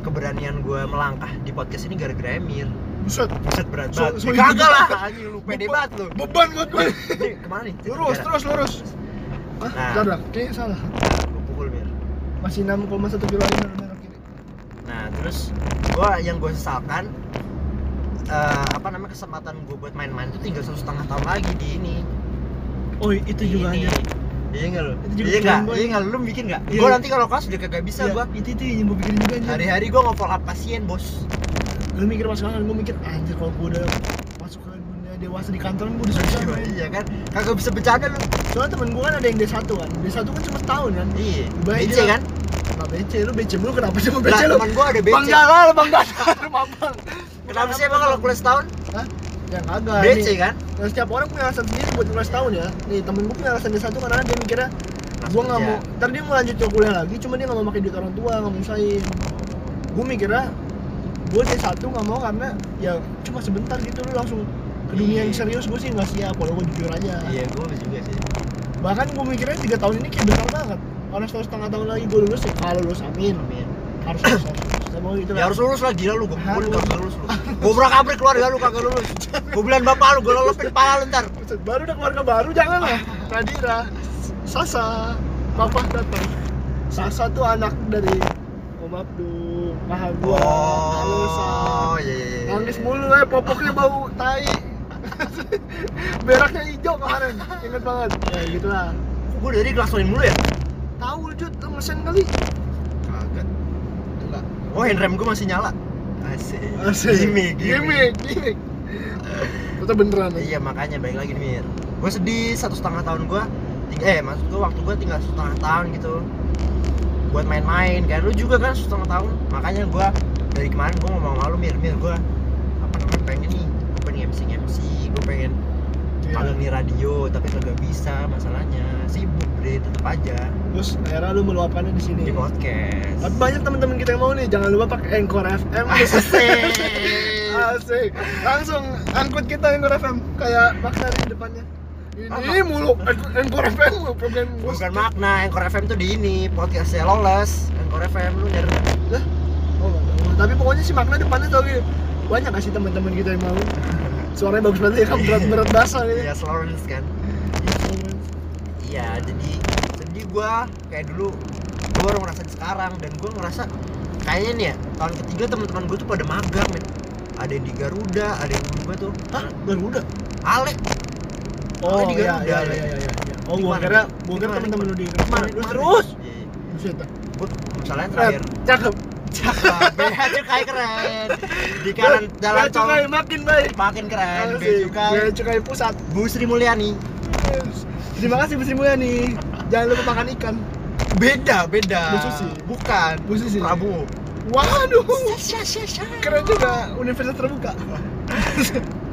Speaker 1: keberanian gue melangkah di podcast ini gara-gara Emir
Speaker 2: buset
Speaker 1: Buset berat
Speaker 2: So-
Speaker 1: banget.
Speaker 2: so-
Speaker 1: Ya, Kagak lah, anjing lu pede
Speaker 2: Beban-
Speaker 1: banget lu.
Speaker 2: beban buat gue
Speaker 1: ke mana nih?
Speaker 2: lurus terus lurus Hah?
Speaker 1: Nah.
Speaker 2: Bentar, dah. kayaknya salah
Speaker 1: Gua pukul mir.
Speaker 2: masih 6,1 kilo lagi benar benar kiri
Speaker 1: Nah, terus gua yang gue sesalkan eh, apa namanya kesempatan gue buat main-main itu tinggal satu setengah tahun lagi di ini.
Speaker 2: oh itu
Speaker 1: Di
Speaker 2: juga
Speaker 1: ini.
Speaker 2: aja
Speaker 1: Iya enggak lu?
Speaker 2: Itu juga
Speaker 1: Iya
Speaker 2: Boy.
Speaker 1: Iya enggak lu bikin enggak?
Speaker 2: Iya.
Speaker 1: Gua nanti kalau kelas udah kagak bisa
Speaker 2: Iya,
Speaker 1: gua.
Speaker 2: itu itu yang gue pikirin juga anjir
Speaker 1: Hari-hari gua nge-follow up pasien, Bos.
Speaker 2: Gue mikir pas sekarang gue mikir anjir kalau gue udah masuk ke dunia dewasa di kantor gue susah Bro.
Speaker 1: Iya kan? Kagak bisa bercanda lu.
Speaker 2: soalnya temen gue kan ada yang D1 kan D1 kan cuma setahun kan
Speaker 1: Iya.
Speaker 2: Baik,
Speaker 1: BC kan?
Speaker 2: Kenapa BC? Lu BC mulu kenapa
Speaker 1: Lah,
Speaker 2: BC lu?
Speaker 1: teman gua ada BC.
Speaker 2: Bang Jalal, Bang Dadar, Mabang
Speaker 1: Kenapa sih emang kalau kuliah setahun?
Speaker 2: Hah? Ya kagak
Speaker 1: BC
Speaker 2: nih.
Speaker 1: kan?
Speaker 2: Nah, setiap orang punya alasan sendiri buat kuliah setahun ya Nih temen gue punya alasan D1 karena dia mikirnya Gue gak mau, ntar dia mau lanjut ke kuliah lagi Cuma dia gak mau pakai duit orang tua, gak mau usahain Gue mikirnya Gue D1 gak mau karena ya cuma sebentar gitu lu langsung ke dunia yang
Speaker 1: Iya.
Speaker 2: serius gue sih gak siap Walau gue jujur aja
Speaker 1: Iya, gua juga sih.
Speaker 2: Bahkan gue mikirnya 3 tahun ini kayak bentar banget Karena setahun setengah tahun lagi gue lulus ya Kalau lulus amin
Speaker 1: Amin.
Speaker 2: Harus lulus, mau gitu
Speaker 1: Ya harus lulus lah gila lu, pun
Speaker 2: Harus.
Speaker 1: kagak lulus lu. Gobrak abrik keluarga lu kagak lulus. Gua bilang bapak lu, gua lolopin kepala lu ntar.
Speaker 2: Baru udah keluarga baru jangan lah Nadira Sasa Papa datang Sasa tuh anak dari Om Abdu Mahal gua Halo Sa
Speaker 1: Oh, iya iya iya.
Speaker 2: Nangis mulu ya popoknya bau tai Beraknya hijau kemarin Ingat banget Ya gitu lah
Speaker 1: Kok gua dari gelaksonin mulu ya?
Speaker 2: Tahu lu Jut, ngesen kali
Speaker 1: Kagak.
Speaker 2: Enggak
Speaker 1: Oh, handrem gua masih nyala. Asik.
Speaker 2: Asik
Speaker 1: Gimik,
Speaker 2: Gimik, gimik Itu beneran aja
Speaker 1: Iya makanya baik lagi nih Mir. Gue sedih satu setengah tahun gue. Eh maksud gue waktu gue tinggal setengah tahun gitu. Buat main-main. Kayak lu juga kan setengah tahun. Makanya gue dari kemarin gue ngomong sama lu Mir, Mir gue apa namanya pengen nih gue pengen MC MC gue pengen magang di radio tapi kagak bisa masalahnya sibuk bre tetep aja
Speaker 2: Terus akhirnya lu meluapkannya di sini
Speaker 1: di podcast
Speaker 2: Tapi banyak teman-teman kita yang mau nih, jangan lupa pakai Anchor FM.
Speaker 1: Asik.
Speaker 2: Asik. Langsung angkut kita Anchor FM kayak makna di depannya. Ini mulu Anchor FM program gua.
Speaker 1: bukan makna Anchor FM tuh di ini podcastnya Lawless Anchor FM lu nyari
Speaker 2: Oh, nggak tahu. Tapi pokoknya sih makna depannya tuh gitu. Banyak gak sih teman-teman kita yang mau? Suaranya bagus banget ya, kan berat-berat basah gitu.
Speaker 1: ya Lawless kan Iya, jadi sedih gua kayak dulu gua baru ngerasain sekarang dan gua ngerasa kayaknya nih ya tahun ketiga teman-teman gua tuh pada magang men. Ada yang di Garuda, ada yang temen gua tuh
Speaker 2: Hah? Garuda?
Speaker 1: Alek.
Speaker 2: Oh,
Speaker 1: di
Speaker 2: iya,
Speaker 1: Garuda,
Speaker 2: iya,
Speaker 1: ya.
Speaker 2: iya, iya, iya. Oh,
Speaker 1: Di
Speaker 2: gua kira, gua kira teman-teman lu di
Speaker 1: Mana,
Speaker 2: Terus
Speaker 1: mana?
Speaker 2: terus.
Speaker 1: Iya, iya.
Speaker 2: Buset.
Speaker 1: Gua misalnya terakhir
Speaker 2: cakep.
Speaker 1: cakep, bea cukai keren. Di kanan jalan
Speaker 2: Bea
Speaker 1: tol
Speaker 2: cukai makin baik.
Speaker 1: makin keren, bea cukai.
Speaker 2: Bea cukai pusat.
Speaker 1: Bu Sri Mulyani.
Speaker 2: Terima kasih Bu Sri Mulyani. Jangan lupa makan ikan.
Speaker 1: Beda, beda.
Speaker 2: Bu Susi.
Speaker 1: Bukan.
Speaker 2: Bu Susi.
Speaker 1: Prabowo.
Speaker 2: Waduh, keren juga universitas terbuka.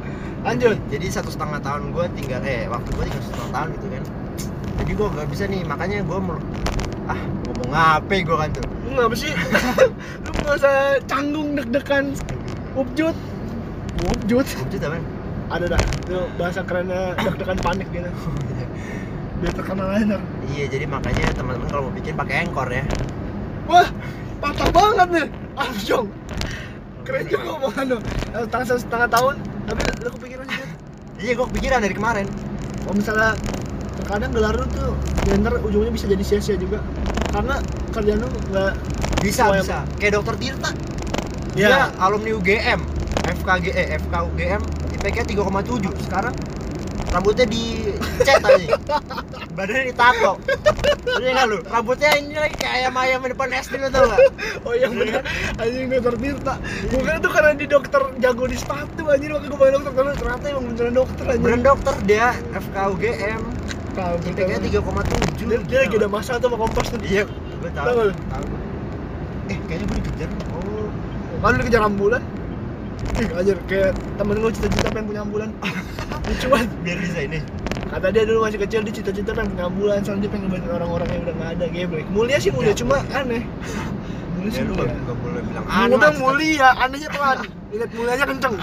Speaker 2: Lanjut.
Speaker 1: Jadi, jadi satu setengah tahun gue tinggal eh waktu gue tinggal setengah tahun gitu kan. Jadi gue nggak bisa nih makanya gue mau ah ngomong apa gue kan tuh.
Speaker 2: Lu ngapa sih? Lu nggak usah canggung deg-degan. Upjut. Upjut.
Speaker 1: Itu apa?
Speaker 2: Ada dah. Itu bahasa kerennya deg-degan panik gitu. Biar terkenal aja.
Speaker 1: Iya jadi makanya teman-teman kalau mau bikin pakai engkor ya.
Speaker 2: Wah, patah banget nih. Armstrong. Keren juga omongan. Eh, Setengah setengah tahun, tapi lu kepikiran sih.
Speaker 1: Iya gue kepikiran dari kemarin.
Speaker 2: kalau misalnya terkadang gelar lu tuh ya ntar ujungnya bisa jadi sia-sia juga karena kerjaan lu nggak
Speaker 1: Bisa bisa. Kayak dokter Tirta.
Speaker 2: Ya.
Speaker 1: Dia alumni UGM, FKG eh FK UGM IPK 3,7. Sekarang rambutnya dicat aja. Badannya ditato. Iya nggak lu? Rambutnya ini lagi kayak ayam-ayam di depan SD lu tau nggak?
Speaker 2: oh iya bener anjing dokter Tirta bukan tuh karena di dokter jago di sepatu anjing makanya gue panggil dokter karena ternyata emang beneran dokter anjing
Speaker 1: Beneran dokter dia FK UGM
Speaker 2: tahu
Speaker 1: IPK 3,7.
Speaker 2: dia, dia lagi ada masalah tuh sama kompas tuh
Speaker 1: Iya, gue
Speaker 2: lu?
Speaker 1: Tahu. Eh, kayaknya gue dikejar. Oh,
Speaker 2: kan lu dikejar ambulan Ih, anjir kayak temen gue cita-cita pengen punya ambulan lucu banget
Speaker 1: biar bisa ini.
Speaker 2: Kata dia dulu masih kecil dia cita-cita pengen punya ambulan soalnya dia pengen ngebantu orang-orang yang udah gak ada geblek mulia sih mulia
Speaker 1: Ya.
Speaker 2: cuma aneh mulia
Speaker 1: Ya
Speaker 2: sih
Speaker 1: lu
Speaker 2: mulia
Speaker 1: nggak boleh bilang aneh. lah,
Speaker 2: mulia, anehnya pelan. Ingat mulianya kenceng.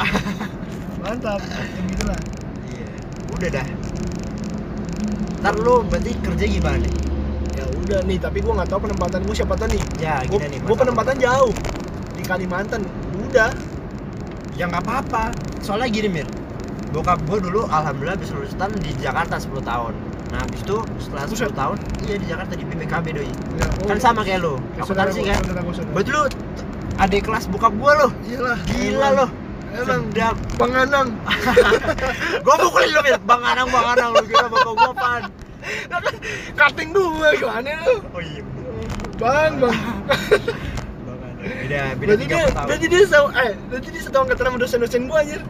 Speaker 2: Mantap, kayak gitu lah.
Speaker 1: Iya. Udah dah. Ntar lu berarti kerja gimana nih?
Speaker 2: Ya udah nih, tapi gua nggak tahu penempatan gua siapa tahu nih.
Speaker 1: Ya,
Speaker 2: Gua,
Speaker 1: gini nih.
Speaker 2: gua penempatan jauh di Kalimantan. Udah,
Speaker 1: ya nggak apa-apa soalnya gini mir bokap gue dulu alhamdulillah bisa lulusan di Jakarta 10 tahun nah habis itu setelah 10
Speaker 2: Buset.
Speaker 1: tahun iya di Jakarta di BPKB doi
Speaker 2: Ya, oh,
Speaker 1: kan sama kayak lo
Speaker 2: kayak
Speaker 1: akuntansi
Speaker 2: saudara
Speaker 1: kan
Speaker 2: gua, gua,
Speaker 1: berarti lu adik kelas bokap gue loh
Speaker 2: Iyalah.
Speaker 1: gila loh
Speaker 2: Emang
Speaker 1: sedap
Speaker 2: Bang Anang.
Speaker 1: gue pukulin lo mir bang anang bang anang lu kira bapak gue apaan
Speaker 2: Cutting dua gimana lu?
Speaker 1: oh iya.
Speaker 2: Bang, bang.
Speaker 1: bang anang beda beda
Speaker 2: Berarti dia,
Speaker 1: tahun
Speaker 2: berarti dia sama, eh, berarti dia angkatan sama dosen-dosen gua anjir.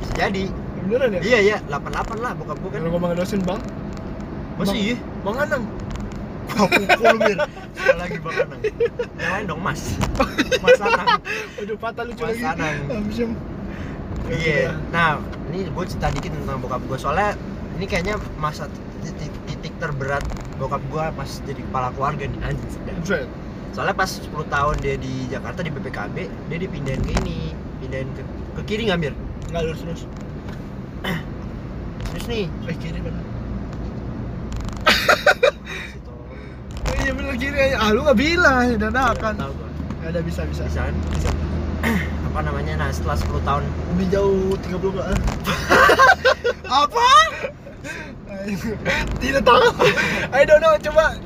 Speaker 1: Bisa jadi
Speaker 2: Beneran ya?
Speaker 1: iya iya 88 lah bokap gue kan
Speaker 2: Kalau ngomongin dosen bang,
Speaker 1: masih iya
Speaker 2: Bang Anang.
Speaker 1: Gua pukul mir sekali lagi bang anang yang lain dong mas mas anang
Speaker 2: Waduh patah lucu
Speaker 1: Mas
Speaker 2: lagi.
Speaker 1: Anang.
Speaker 2: Amsyam.
Speaker 1: Iya. Nah, ini gue cerita dikit tentang bokap gue soalnya ini kayaknya masa titik, titik terberat bokap gue pas jadi kepala keluarga nih anjing sedap. Soalnya pas 10 tahun dia di Jakarta di BPKB, dia dipindahin ke ini, pindahin ke, ke kiri nggak Mir?
Speaker 2: Enggak lurus terus.
Speaker 1: Terus nih,
Speaker 2: Eh kiri bener. Iya bener kiri aja. Ah lu nggak bilang ya dadakan. Ya ada bisa bisa.
Speaker 1: Bisa kan?
Speaker 2: Bisa.
Speaker 1: Apa namanya? Nah, setelah 10 tahun
Speaker 2: Lebih jauh 30 ke ah.
Speaker 1: apa?
Speaker 2: Tidak tahu. I don't know coba.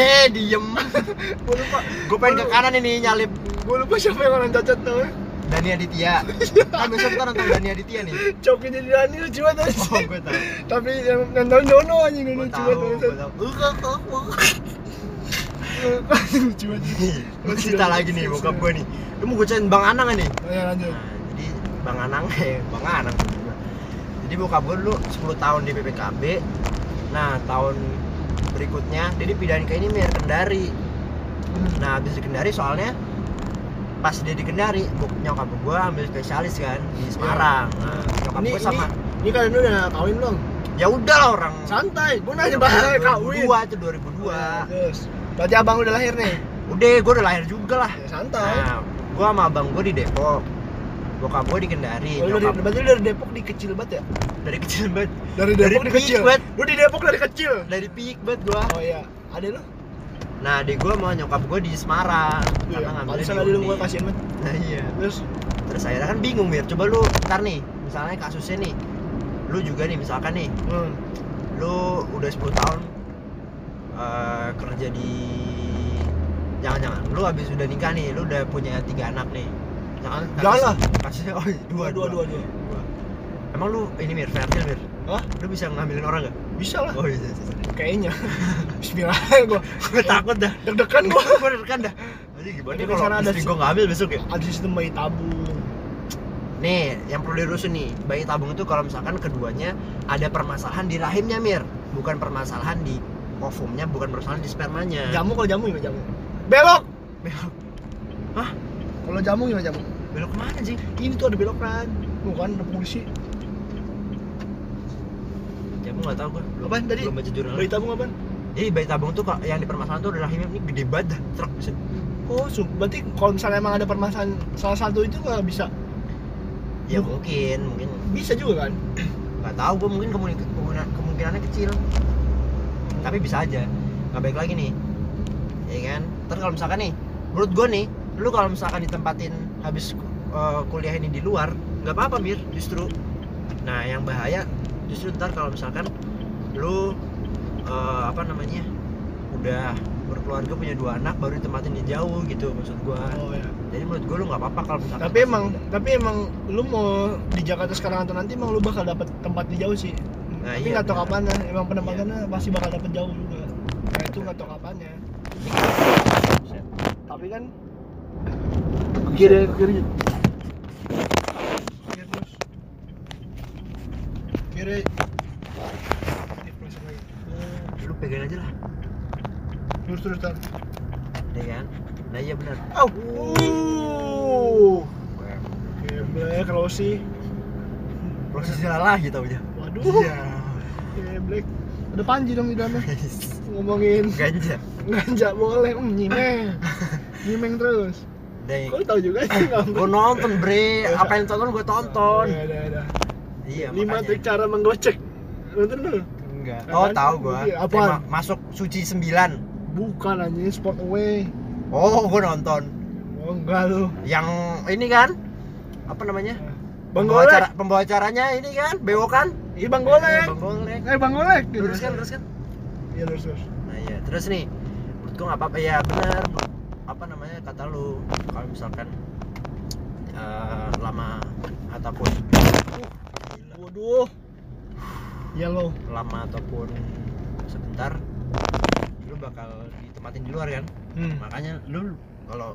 Speaker 1: Eh, diem.
Speaker 2: Gua lupa.
Speaker 1: Gue pengen ke kanan ini nyalip
Speaker 2: Gua lupa siapa yang orang cacat tuh.
Speaker 1: Dani Aditya. Kan besok ntar nonton Dani Aditya nih.
Speaker 2: Coknya jadi Dani lucu banget
Speaker 1: Oh, gue tahu.
Speaker 2: Tapi yang nonton Dono anjing
Speaker 1: Gue
Speaker 2: lucu banget.
Speaker 1: gue
Speaker 2: anjing.
Speaker 1: tahu.
Speaker 2: lucu banget.
Speaker 1: Gue cerita lagi nih bokap gue nih. Lu mau gue ceritain Bang Anang nih.
Speaker 2: Oh, ya lanjut.
Speaker 1: Nah, jadi Bang Anang eh Bang Anang. Jadi bokap gue dulu 10 tahun di BPKB. Nah, tahun berikutnya dia dipindahin ke ini Mir Kendari. Nah, habis di Kendari soalnya pas dia di Kendari, nyokap gue ambil spesialis kan di Semarang. Nah, nyokap
Speaker 2: Ini,
Speaker 1: gue
Speaker 2: ini,
Speaker 1: sama
Speaker 2: ini kalian udah kawin belum?
Speaker 1: ya udah lah orang
Speaker 2: Santai, gua nanya bahaya kawin.
Speaker 1: 2002 itu 2002.
Speaker 2: Terus, berarti abang udah lahir nih?
Speaker 1: Udah, gue udah lahir juga lah.
Speaker 2: Ya santai.
Speaker 1: Nah, gua sama abang gua di Depok. Bokap gua di Kendari.
Speaker 2: Oh, dari,
Speaker 1: Nyokap
Speaker 2: berarti lu dari Depok di kecil banget ya?
Speaker 1: dari kecil banget.
Speaker 2: Dari
Speaker 1: Dari
Speaker 2: Depok di
Speaker 1: peak
Speaker 2: kecil. Lu di Depok dari kecil.
Speaker 1: Dari pik banget gua.
Speaker 2: Oh iya, ada lu?
Speaker 1: Nah, adik gua sama nyokap gua di Semarang.
Speaker 2: Iya.
Speaker 1: Karena
Speaker 2: Pantesan
Speaker 1: di
Speaker 2: ada lu
Speaker 1: Uni.
Speaker 2: gua kasihan banget.
Speaker 1: Nah, iya.
Speaker 2: Terus,
Speaker 1: Terus akhirnya kan bingung, Mir. Coba lu ntar nih, misalnya kasusnya nih. Lu juga nih misalkan nih,
Speaker 2: hmm.
Speaker 1: lu udah 10 tahun eh, kerja di jangan-jangan lu habis udah nikah nih lu udah punya tiga anak nih jangan
Speaker 2: Jangan lah.
Speaker 1: kasusnya oh dua
Speaker 2: dua, dua, dua.
Speaker 1: Dua. emang lu ini mir fertil mir
Speaker 2: Hah?
Speaker 1: lu bisa ngambilin orang gak
Speaker 2: Bisa lah.
Speaker 1: oh iya iya iya
Speaker 2: Kayaknya. Bismillah gua.
Speaker 1: gue takut dah
Speaker 2: Deg-degan gua.
Speaker 1: gue dekan dah jadi gimana
Speaker 2: Ini
Speaker 1: kalau
Speaker 2: sana ada
Speaker 1: istri
Speaker 2: si-
Speaker 1: gue ngambil besok ya
Speaker 2: Ada sistem bayi tabung.
Speaker 1: nih yang perlu dirusun nih bayi tabung itu kalau misalkan keduanya ada permasalahan di rahimnya mir bukan permasalahan di ovumnya bukan permasalahan di spermanya
Speaker 2: Jamu kalau jamu gimana jamu? Belok.
Speaker 1: belok
Speaker 2: Kalau jamu gimana jamu?
Speaker 1: belok ke mana sih
Speaker 2: Ini tuh ada belokan. Bukan ada polisi.
Speaker 1: Nggak tahu gue belum,
Speaker 2: Apaan tadi?
Speaker 1: belum baca jurnal.
Speaker 2: Bayi tabung apaan?
Speaker 1: jadi bayi tabung tuh yang di permasalahan tuh udah rahimnya ini gede banget dah truk bisa
Speaker 2: Oh, su- berarti kalau misalnya emang ada permasalahan salah satu itu nggak bisa?
Speaker 1: Ya
Speaker 2: Lu-
Speaker 1: mungkin mungkin.
Speaker 2: Bisa juga kan?
Speaker 1: nggak tahu gue mungkin kemungkinan, kemungkinan kemungkinannya kecil. Tapi bisa aja. Nggak baik lagi nih. Ya kan? Ntar kalau misalkan nih menurut gue nih lu kalau misalkan ditempatin habis uh, kuliah ini di luar nggak apa-apa mir. Justru. Nah yang bahaya justru ntar kalau misalkan lu uh, apa namanya udah berkeluarga punya dua anak baru ditempatin di jauh gitu maksud gua
Speaker 2: Oh ya.
Speaker 1: jadi menurut gua lu nggak apa-apa kalau misalkan
Speaker 2: Tapi emang tapi emang lu mau di Jakarta sekarang atau nanti emang lu bakal dapat tempat di jauh sih.
Speaker 1: Nah,
Speaker 2: tapi
Speaker 1: iya,
Speaker 2: nggak tahu
Speaker 1: benar.
Speaker 2: kapan Emang penempatannya pasti bakal dapat jauh juga. Nah itu nggak tahu kapannya. Tapi kan kiri. Kiri terus. Kiri. Proses lagi.
Speaker 1: lu pegang aja lah
Speaker 2: Lurus terus tar.
Speaker 1: ya kan nah iya benar
Speaker 2: Au. Uh. Geblek Rossi.
Speaker 1: prosesnya lah gitu aja
Speaker 2: Waduh.
Speaker 1: iya
Speaker 2: Geblek. Ada panji dong di dalamnya. Ngomongin
Speaker 1: ganja
Speaker 2: nganja boleh, hmm, nyimeng. nyimeng terus.
Speaker 1: Deh,
Speaker 2: Kok tahu juga sih nggak?
Speaker 1: gue nonton bre,
Speaker 2: Biasa.
Speaker 1: apa yang tonton gue tonton.
Speaker 2: Ya, ada, ada.
Speaker 1: Iya,
Speaker 2: Lima
Speaker 1: makanya.
Speaker 2: trik cara menggocek. Nonton lu?
Speaker 1: Enggak.
Speaker 2: Ya
Speaker 1: Oh,
Speaker 2: kan?
Speaker 1: tahu gue.
Speaker 2: Iya, apaan?
Speaker 1: masuk suci 9
Speaker 2: Bukan anjing sport away.
Speaker 1: Oh, gue nonton.
Speaker 2: Oh enggak lu.
Speaker 1: yang ini kan apa namanya
Speaker 2: Bang
Speaker 1: pembawa
Speaker 2: Golek.
Speaker 1: acara pembawa acaranya ini kan Beo kan
Speaker 2: Iya Bang Golek.
Speaker 1: Bang Golek
Speaker 2: Eh Bang Golek.
Speaker 1: lurus kan lurus kan
Speaker 2: Iya lurus lurus.
Speaker 1: nah iya terus nih menurut gua nggak apa-apa ya benar apa namanya kata lu kalau misalkan eh, lama ataupun
Speaker 2: Waduh. Iya lo.
Speaker 1: lama ataupun sebentar lu bakal ditempatin di luar kan
Speaker 2: Hmm.
Speaker 1: makanya lu kalau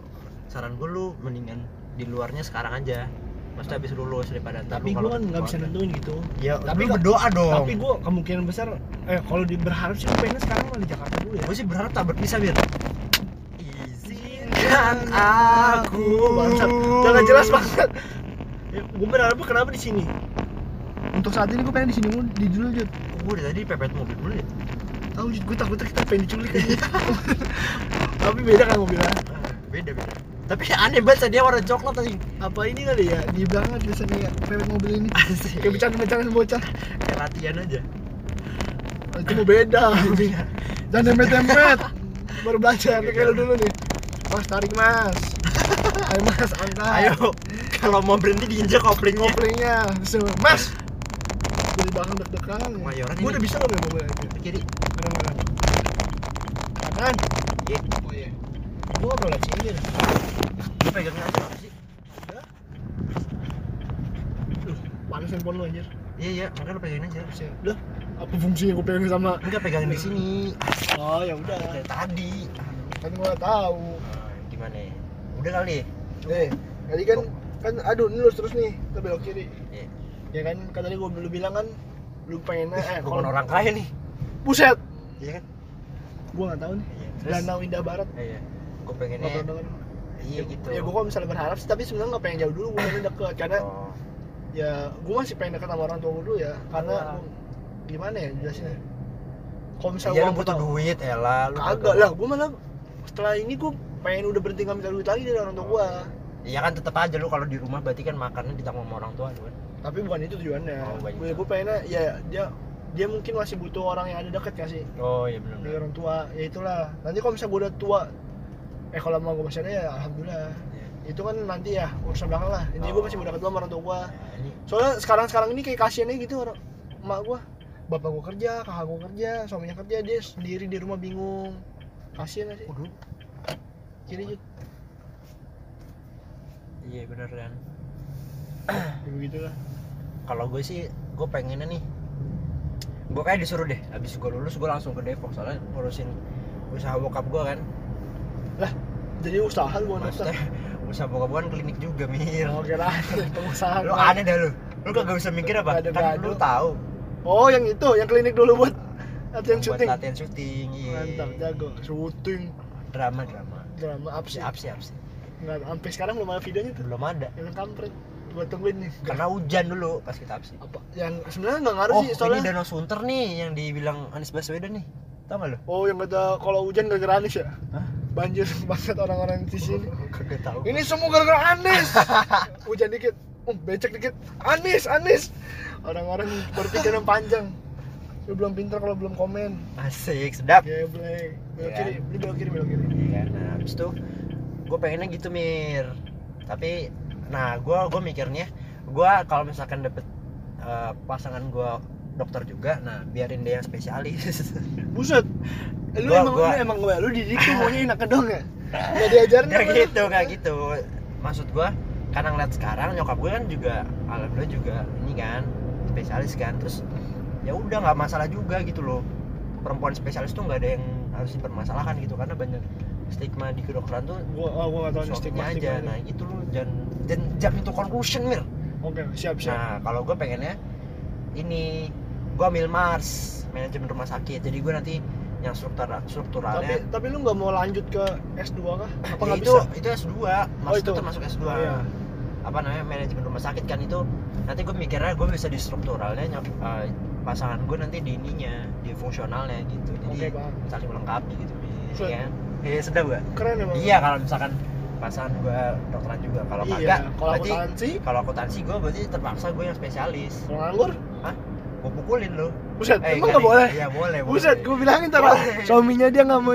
Speaker 1: saran gue lu mendingan di luarnya sekarang aja maksudnya habis lulus daripada ntar
Speaker 2: Tapi
Speaker 1: lu kalau
Speaker 2: kan nggak bisa nentuin gitu.
Speaker 1: ya
Speaker 2: Tapi gua-
Speaker 1: berdoa dong
Speaker 2: Tapi gua kemungkinan besar eh kalau di berharap sih pengen sekarang malah di Jakarta dulu ya.
Speaker 1: gue sih berharap tak berpisah bir izinkan aku
Speaker 2: Bangsat. Jangan jelas banget. Ya, gue berharap kenapa di sini? Untuk saat ini gue pengen di sini mulu, di dulu Jud.
Speaker 1: gue dari tadi pepet mobil dulu ya
Speaker 2: Tahu Jud, gue takutnya kita pengen diculik aja. Tapi beda kan mobilnya.
Speaker 1: Ah, beda beda tapi aneh banget dia warna coklat tadi
Speaker 2: Apa ini kali ya? Di banget biasanya pepet mobil ini.
Speaker 1: Asik.
Speaker 2: Kayak bercanda-bercanda bocah.
Speaker 1: kayak latihan aja
Speaker 2: Oh, Itu mau beda. anjing. Jangan dempet-dempet. Baru belajar kayak lu dulu nih. Mas tarik mas. Ayo mas angkat.
Speaker 1: ayo kalau mau berhenti diinjak koplingnya
Speaker 2: Koplingnya. Mas. Jadi belakang deg-degan.
Speaker 1: Kemayoran
Speaker 2: Gue
Speaker 1: ini.
Speaker 2: udah bisa kan ya mobil aja.
Speaker 1: kiri
Speaker 2: Mana mana? Kanan.
Speaker 1: iya
Speaker 2: Oh iya. Gue gak pernah sini
Speaker 1: lu pegangnya aja apa sih
Speaker 2: panas handphone lu anjir.
Speaker 1: iya iya makanya lu pegangin aja.
Speaker 2: Udah, apa fungsinya gue pengen sama
Speaker 1: enggak pegangin di sini
Speaker 2: Oh ya udah.
Speaker 1: dari tadi
Speaker 2: Kan gue gak tahu.
Speaker 1: Ah, gimana ya udah kali
Speaker 2: Eh, tadi kan kan aduh ini lurus terus nih, kita belok kiri.
Speaker 1: Iya.
Speaker 2: Ya kan, kan tadi gue lu bilang kan lu pengen eh
Speaker 1: kan orang kaya nih
Speaker 2: buset.
Speaker 1: iya kan
Speaker 2: Gue gak tahu nih.
Speaker 1: iya terus
Speaker 2: Danau Indah Barat.
Speaker 1: iya gue pengennya iya gitu
Speaker 2: Ya gue kalau misalnya berharap sih, tapi sebenarnya gak pengen jauh dulu, gue pengen deket karena
Speaker 1: oh.
Speaker 2: ya gue masih pengen deket sama orang tua gue dulu ya karena
Speaker 1: Iya.
Speaker 2: gua- gimana ya jelasinnya kalau misalnya
Speaker 1: Iya
Speaker 2: gua
Speaker 1: lu butuh
Speaker 2: tahu-
Speaker 1: duit Ella lu
Speaker 2: kagak lah gue malah setelah ini gue pengen udah berhenti nggak minta duit lagi dari orang tua gue
Speaker 1: Iya kan tetap aja lu kalau di rumah berarti kan makannya ditanggung sama orang tua lu kan.
Speaker 2: tapi bukan itu tujuannya.
Speaker 1: Oh,
Speaker 2: gue gue pengennya ya dia dia mungkin masih butuh orang yang ada deket gak sih?
Speaker 1: Oh iya benar.
Speaker 2: dari orang tua ya itulah. Nanti kalau misalnya gue udah tua eh kalau mau gue masih ada ya alhamdulillah. Itu kan nanti ya urusan belakang lah. Ini gue
Speaker 1: Oh.
Speaker 2: masih udah deket sama orang tua gue
Speaker 1: Nah, ini.
Speaker 2: Soalnya sekarang sekarang ini kayak kasiannya gitu orang emak gua. Bapak gua kerja kakak gua kerja suaminya kerja dia sendiri di rumah bingung. Kasian gak sih?
Speaker 1: Waduh.
Speaker 2: kiri Jut.
Speaker 1: Iya benar kan.
Speaker 2: ya begitu lah
Speaker 1: Kalau gue sih gue pengennya nih gue kayak disuruh deh habis gue lulus gue langsung ke Depok soalnya ngurusin usaha bokap gue kan.
Speaker 2: Jadi usaha lu bukan usaha
Speaker 1: usaha bokap gue kan klinik juga mir.
Speaker 2: Oh kira pengusaha
Speaker 1: lu aneh dah lu. Lu kagak bisa mikir apa?
Speaker 2: Gado-gado.
Speaker 1: kan lu tahu.
Speaker 2: Oh yang itu yang klinik dulu buat latihan
Speaker 1: buat
Speaker 2: syuting.
Speaker 1: latihan syuting iya.
Speaker 2: Mantap jago. Syuting.
Speaker 1: Drama drama.
Speaker 2: Drama up sih
Speaker 1: siap siap sih
Speaker 2: nggak sampai sekarang belum ada videonya tuh
Speaker 1: belum ada
Speaker 2: yang kampret gua tungguin nih
Speaker 1: karena hujan dulu pas kita absen
Speaker 2: apa yang sebenarnya nggak ngaruh
Speaker 1: oh
Speaker 2: sih
Speaker 1: ini
Speaker 2: soalnya
Speaker 1: Danau Sunter nih yang dibilang Anies Baswedan nih tau gak lu
Speaker 2: oh yang kata kalau hujan gara-gara Anies ya
Speaker 1: Hah?
Speaker 2: banjir banget orang-orang di sini
Speaker 1: kagak tahu
Speaker 2: Ini semua gara-gara Anis. Hujan dikit, um, becek dikit. Anis, Anis. Orang-orang berpikiran panjang. Lu belum pintar kalau belum komen.
Speaker 1: asik sedap
Speaker 2: Geblek. Belok
Speaker 1: Iya.
Speaker 2: kiri, belok kiri, belok kiri.
Speaker 1: Iya kan nah habis itu gue pengennya gitu mir. Tapi nah gue gue mikirnya gue kalau misalkan dapet eh, pasangan gue dokter juga nah biarin dia yang spesialis.
Speaker 2: Buset. Lu
Speaker 1: Gua-
Speaker 2: emang
Speaker 1: gua-
Speaker 2: lu emang gue lu didik tuh maunya enak dong ya. Enggak diajarin
Speaker 1: nggak gitu nggak gitu. Maksud gue karena ngeliat sekarang nyokap gue kan juga alhamdulillah juga ini kan spesialis kan. Terus ya udah nggak masalah juga gitu loh. Perempuan spesialis tuh nggak ada yang harus dipermasalahkan gitu karena banyak stigma di kedokteran tuh
Speaker 2: Gua oh, gua enggak tahu stigma
Speaker 1: aja
Speaker 2: stigma.
Speaker 1: nah gitu loh jangan jangan jump into conclusion mir
Speaker 2: Oke, siap siap.
Speaker 1: nah kalau gue pengennya ini gue ambil Mars manajemen rumah sakit jadi gue nanti yang struktur
Speaker 2: tapi
Speaker 1: strukturalnya
Speaker 2: tapi lu nggak mau lanjut ke S2 kah? Apa
Speaker 1: Ya, itu
Speaker 2: bisa?
Speaker 1: itu S2 Mas
Speaker 2: Oh,
Speaker 1: itu
Speaker 2: itu.
Speaker 1: termasuk S2
Speaker 2: Oh, iya.
Speaker 1: apa namanya manajemen rumah sakit kan itu nanti gue mikirnya gue bisa di strukturalnya eh, pasangan gue nanti di ininya di fungsionalnya gitu jadi
Speaker 2: paham.
Speaker 1: saling melengkapi gitu ya iya sedap gak?
Speaker 2: Keren emang.
Speaker 1: iya kalau misalkan pasangan gue dokteran juga kalau
Speaker 2: Iya,
Speaker 1: kagak
Speaker 2: kalau
Speaker 1: berarti
Speaker 2: akuntansi,
Speaker 1: kalau akuntansi gue berarti terpaksa gue yang spesialis
Speaker 2: kalau nganggur,
Speaker 1: gue gue pukulin lu
Speaker 2: Buset,
Speaker 1: Eh,
Speaker 2: emang
Speaker 1: nih.
Speaker 2: boleh?
Speaker 1: iya boleh
Speaker 2: Buset, gue bilangin
Speaker 1: Boleh.
Speaker 2: suaminya dia nggak mau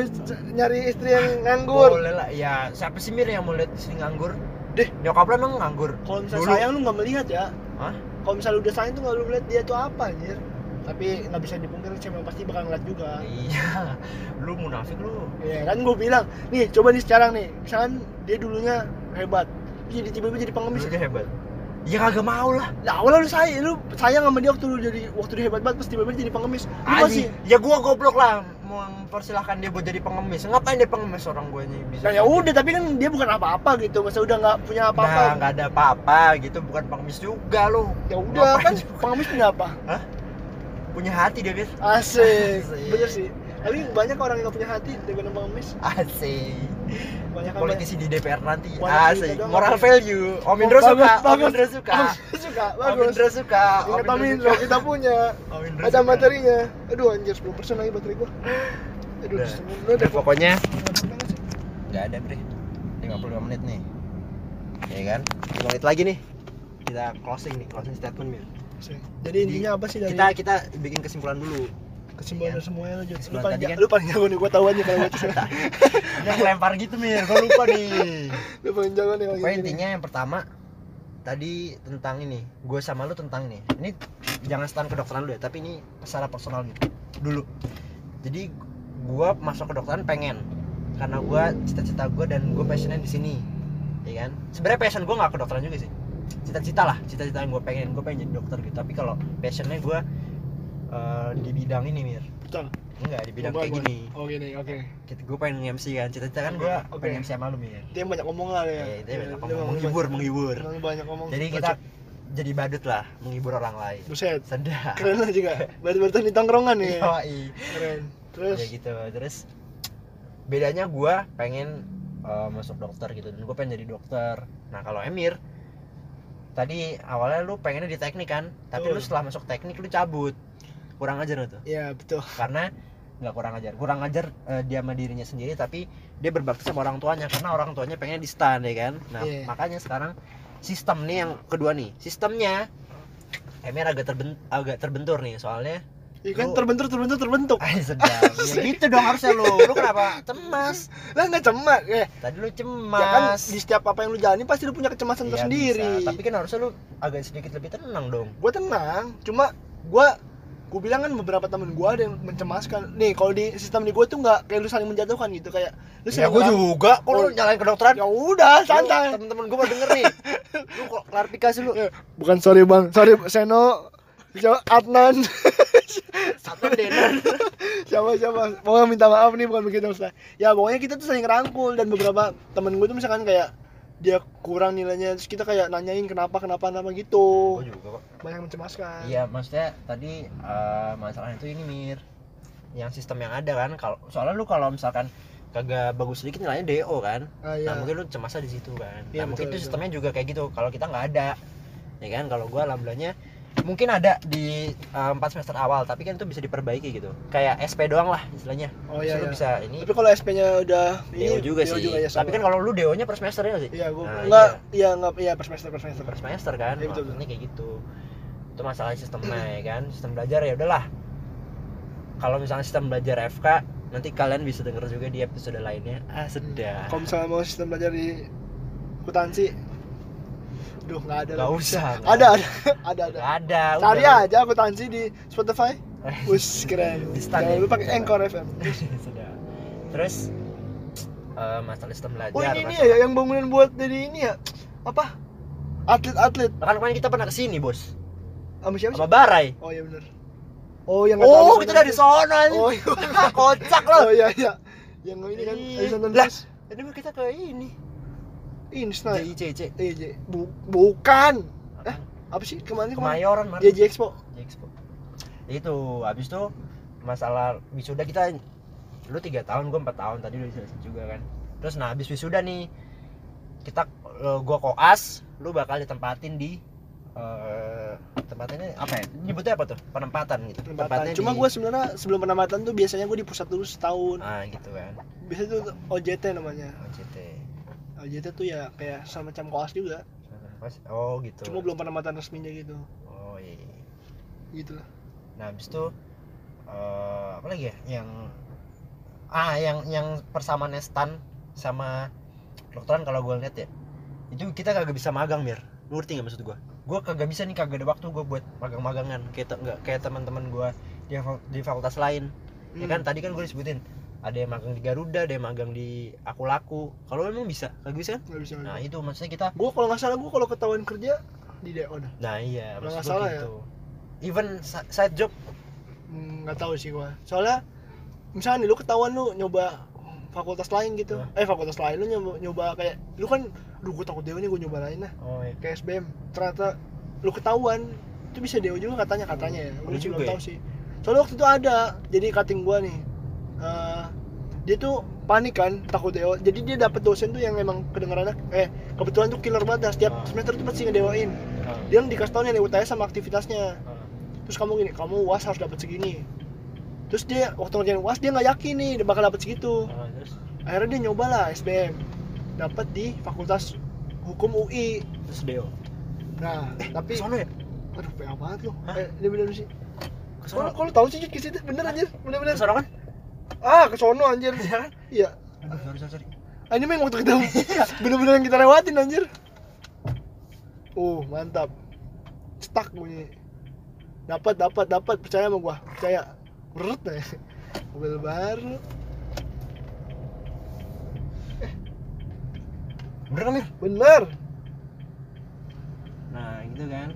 Speaker 2: nyari istri yang nganggur.
Speaker 1: boleh lah ya siapa sih mir yang mau lihat istri nganggur
Speaker 2: Deh.
Speaker 1: nyokap lu emang nganggur
Speaker 2: Kalau misalnya
Speaker 1: Dulu.
Speaker 2: sayang lu nggak melihat ya.
Speaker 1: Hah?
Speaker 2: Kalau misalnya udah sayang tuh nggak lu melihat dia tuh apa anjir. Tapi nggak bisa dipungkiri cewek pasti bakal ngeliat juga.
Speaker 1: iya lu munafik lu
Speaker 2: Iya kan gue bilang, nih coba nih sekarang nih, misalkan dia dulunya hebat, jadi tiba-tiba jadi pengemis.
Speaker 1: Dia hebat ya kagak mau lah
Speaker 2: Ya awalnya lu sayang, lu sayang sama dia waktu lu jadi waktu dia hebat banget, terus tiba-tiba jadi pengemis. Lu masih
Speaker 1: Anjing, ya gua goblok lah mempersilahkan dia buat jadi pengemis ngapain dia pengemis orang gue nih bisa
Speaker 2: Nah ya udah, tapi kan dia bukan apa-apa gitu, masa udah nggak punya
Speaker 1: Nah,
Speaker 2: apa-apa.
Speaker 1: nggak ada apa-apa gitu, bukan pengemis juga lu.
Speaker 2: ya udah kan
Speaker 1: juga?
Speaker 2: pengemis punya apa?
Speaker 1: Punya hati dia, Bir.
Speaker 2: Asik,
Speaker 1: Asik.
Speaker 2: bener sih. Tapi banyak orang yang gak punya hati daripada pengemis.
Speaker 1: Asik.
Speaker 2: Banyak
Speaker 1: Politisi di DPR nanti. Asik. Moral value. Om Indro
Speaker 2: Oh,
Speaker 1: suka. Om. Indro suka.
Speaker 2: Suka,
Speaker 1: Om. Indro suka.
Speaker 2: Om Indro, kita punya.
Speaker 1: Om Indro
Speaker 2: Ada materinya. Aduh anjir, 10% lagi baterai gua. Aduh,
Speaker 1: Udah. Udah,
Speaker 2: ada
Speaker 1: pokoknya
Speaker 2: Nggak
Speaker 1: ada, Bre. 55 menit nih. Ya kan? 5 menit lagi nih. Kita closing nih, closing statement, Mir.
Speaker 2: Jadi intinya apa sih dari
Speaker 1: Kita kita bikin kesimpulan dulu.
Speaker 2: kesimpulan
Speaker 1: Iya.
Speaker 2: dari semuanya lu, Jod? Lu
Speaker 1: Kesimpulan
Speaker 2: paling
Speaker 1: kan-
Speaker 2: lu paling jago nih, gua tahu aja kalau gua cerita.
Speaker 1: Dia ngelempar gitu, Mir. Gua lupa nih.
Speaker 2: Lu paling jago nih kalau
Speaker 1: intinya yang pertama tadi tentang ini, gue sama lu tentang ini. Ini jangan stand kedokteran lu ya, tapi ini secara personal gitu. Dulu. Jadi gue masuk kedokteran pengen karena gue cita-cita gue dan gue passionnya di sini, ya kan? Sebenarnya passion gue nggak kedokteran juga sih. Cita-cita lah, cita-cita yang gue pengen, gue pengen jadi dokter gitu. Tapi kalau passionnya gue eh, di bidang ini mir,
Speaker 2: Betul.
Speaker 1: enggak di bidang kayak
Speaker 2: gua-
Speaker 1: gini.
Speaker 2: Oh gini, oke.
Speaker 1: Gue pengen MC kan, cita-cita kan gue
Speaker 2: Oke.
Speaker 1: pengen MC sama lu mir.
Speaker 2: Dia banyak omongan ya.
Speaker 1: Ya, banyak
Speaker 2: Dia
Speaker 1: ngomong,
Speaker 2: memang
Speaker 1: menghibur,
Speaker 2: banyak-
Speaker 1: menghibur.
Speaker 2: banyak ngomong.
Speaker 1: Jadi kita jadi badut lah, menghibur orang lain.
Speaker 2: Buset,
Speaker 1: Sedap.
Speaker 2: keren lah juga. Baru-baru di tongkrongan nih.
Speaker 1: Yoi.
Speaker 2: Keren. Terus
Speaker 1: Ya gitu. Terus bedanya gua pengen uh, masuk dokter gitu dan gue pengen jadi dokter. Nah kalau Emir tadi awalnya lu pengennya di teknik kan, tapi lu
Speaker 2: Betul.
Speaker 1: setelah masuk teknik lu cabut. Kurang ajar lu tuh.
Speaker 2: ya betul.
Speaker 1: Karena nggak kurang ajar, kurang ajar uh, dia sama dirinya sendiri tapi dia berbakti sama orang tuanya karena orang tuanya pengen di stand ya kan. Nah
Speaker 2: Iya.
Speaker 1: makanya sekarang sistem nih yang kedua nih, sistemnya Emir agak terben agak terbentur nih soalnya
Speaker 2: Iya kan terbentur terbentur terbentuk.
Speaker 1: Ay sedap. ya gitu dong harusnya lu. Lu kenapa cemas?
Speaker 2: Lah nggak cemas. Eh,
Speaker 1: Tadi lu
Speaker 2: ya kan
Speaker 1: cemas.
Speaker 2: di setiap apa yang lu jalani pasti lu punya kecemasan
Speaker 1: Iya,
Speaker 2: tersendiri.
Speaker 1: bisa. Tapi kan harusnya lu agak sedikit lebih tenang dong.
Speaker 2: Gue tenang, cuma gue gue bilang kan beberapa temen gue ada yang mencemaskan. Nih kalau di sistem di gue tuh nggak kayak lu saling menjatuhkan gitu kayak lu
Speaker 1: Ya gua
Speaker 2: ngeram-
Speaker 1: juga.
Speaker 2: Oh.
Speaker 1: nyalain kedokteran?
Speaker 2: Ya udah santai.
Speaker 1: Temen-temen gua mau denger nih. Lu kok klarifikasi lu.
Speaker 2: Eh, Bukan sorry bang, sorry Seno, Adnan,
Speaker 1: Satu Denan.
Speaker 2: siapa siapa. Pokoknya minta maaf nih bukan begitu Ustaz. Ya pokoknya kita tuh saling rangkul dan beberapa temen gue tuh misalkan kayak dia kurang nilainya terus kita kayak nanyain kenapa kenapa kenapa gitu
Speaker 1: Gua juga kok.
Speaker 2: banyak mencemaskan
Speaker 1: Iya, maksudnya tadi eh, masalahnya itu ini Mir. Yang sistem yang ada kan kalau soalnya lu kalau misalkan kagak bagus sedikit nilainya DO kan.
Speaker 2: ah, iya.
Speaker 1: Nah, mungkin lu cemasnya di situ kan.
Speaker 2: Iya,
Speaker 1: nah, mungkin
Speaker 2: betul,
Speaker 1: itu
Speaker 2: betul.
Speaker 1: sistemnya juga kayak gitu. Kalau kita nggak ada, ya kan? Kalau gua alhamdulillahnya mungkin ada di uh, empat semester awal, tapi kan itu bisa diperbaiki gitu. Kayak SP doang lah istilahnya.
Speaker 2: oh iya, iya.
Speaker 1: bisa ini
Speaker 2: tapi kalau SP nya udah
Speaker 1: DO juga sih.
Speaker 2: ya,
Speaker 1: tapi kan kalau lu DO-nya per semester ya sih?
Speaker 2: iya gua
Speaker 1: Nah,
Speaker 2: enggak iya enggak iya per semester per semester
Speaker 1: Per semester kan.
Speaker 2: Iya, betul,
Speaker 1: Maksudnya kayak gitu. Itu masalah sistemnya ya kan. Sistem belajar ya udahlah. Kalau misalnya sistem belajar FK, nanti kalian bisa denger juga di episode lainnya. Ah, sedap.
Speaker 2: kalau misalnya mau sistem belajar di akuntansi duh nggak ada
Speaker 1: Gak
Speaker 2: lah.
Speaker 1: usah.
Speaker 2: ada ada ada ada
Speaker 1: Gak ada.
Speaker 2: cari
Speaker 1: udah.
Speaker 2: aja akuntansi di Spotify. Wus keren
Speaker 1: Di stand
Speaker 2: jangan
Speaker 1: ya?
Speaker 2: lupa pakai
Speaker 1: Coba.
Speaker 2: Anchor FM
Speaker 1: sudah terus eh, masalah sistem belajar
Speaker 2: oh ini nih ya yang bangunan buat jadi ini ya apa atlet-atlet
Speaker 1: kan kemarin kita pernah ke sini bos
Speaker 2: sama siapa
Speaker 1: sama Barai
Speaker 2: oh iya benar oh yang nggak
Speaker 1: oh kita dari aja
Speaker 2: oh iya
Speaker 1: kocak loh
Speaker 2: oh iya iya yang ini kan
Speaker 1: Lah. mah kita ke ini
Speaker 2: ini Snai
Speaker 1: JICC
Speaker 2: iya J Bu- bukan. Eh? apa sih? Kemarin kemarin.
Speaker 1: Kemayoran mana
Speaker 2: JJ Expo.
Speaker 1: Expo. Itu habis itu masalah wisuda kita lu tiga tahun gua empat tahun. Tadi udah selesai juga kan. Terus nah habis wisuda nih kita eh, gua koas lu bakal ditempatin di eh tempatannya apa ya? Nyebutnya apa tuh? Penempatan gitu.
Speaker 2: Penempatan.
Speaker 1: Tempatnya
Speaker 2: cuma
Speaker 1: di-
Speaker 2: gue sebenarnya sebelum penempatan tuh biasanya gue di pusat dulu setahun.
Speaker 1: Ah gitu kan.
Speaker 2: Biasanya tuh OJT namanya.
Speaker 1: OJT
Speaker 2: OJT tuh ya kayak semacam koas juga.
Speaker 1: Pas- oh gitu.
Speaker 2: Cuma belum penempatan resminya gitu.
Speaker 1: Oh iya iya.
Speaker 2: gitu lah.
Speaker 1: Nah habis itu eh, apa lagi ya? Yang ah yang yang persamaan stan sama kedokteran kalau gue lihat ya. Itu kita kagak bisa magang mir. Lu ngerti nggak maksud gue gue kagak bisa nih kagak ada waktu gue buat magang-magangan. Kayak nggak kayak teman-teman gue di, di fakultas lain. Ya kan
Speaker 2: Hmm.
Speaker 1: tadi kan gue disebutin ada yang magang di Garuda ada yang magang di aku laku kalau emang bisa kagak bisa? Kan
Speaker 2: bisa
Speaker 1: nah itu maksudnya kita
Speaker 2: gue kalau nggak salah gue kalau ketahuan kerja di DO dah.
Speaker 1: Nah iya
Speaker 2: Kalau nggak
Speaker 1: gue
Speaker 2: salah ya.
Speaker 1: gitu. Even sa- side job?
Speaker 2: Hmm, nggak tahu sih gue soalnya misalnya nih lu ketahuan lu nyoba fakultas lain gitu.
Speaker 1: Hah?
Speaker 2: eh fakultas lain lu nyoba, nyoba kayak lu kan lu gue takut DO nih gue nyoba lain lah
Speaker 1: oh iya.
Speaker 2: Kayak SBM ternyata lu ketahuan itu bisa DO juga katanya katanya ya. Gue sih
Speaker 1: juga
Speaker 2: belum
Speaker 1: ya?
Speaker 2: tahu sih. Soalnya waktu itu ada jadi cutting gua nih eh, dia tuh panik kan takut DO jadi dia dapet dosen tuh yang emang kedengarannya eh kebetulan tuh killer banget dah. setiap
Speaker 1: Ah.
Speaker 2: semester tuh pasti ngedewain.
Speaker 1: Ah,
Speaker 2: dia yang dikasih tau nih UTS sama aktivitasnya.
Speaker 1: Ah.
Speaker 2: terus kamu gini kamu uas harus dapat segini. Terus dia waktu ngerjain uas dia nggak yakin nih dia bakal dapat segitu. Akhirnya dia nyoba lah SBM dapat di fakultas hukum UI
Speaker 1: terus Deo?
Speaker 2: Nah tapi
Speaker 1: sono ya?
Speaker 2: Aduh PA banget lu
Speaker 1: Hah?
Speaker 2: eh dia bener sih. Kalau kalau tahu sih ke situ? Bener anjir. Bener bener
Speaker 1: sono kan
Speaker 2: ah ke sono anjir.
Speaker 1: Iya kan?
Speaker 2: Iya.
Speaker 1: Aduh sorry sorry sorry.
Speaker 2: Ini memang waktu kita bener-bener yang kita lewatin anjir. Uh mantap. Stuck bunyi. Dapat dapat dapat. Percaya sama gua. Percaya. Berut nih mobil baru.
Speaker 1: Bener kan Mir?
Speaker 2: Bener.
Speaker 1: Nah gitu kan.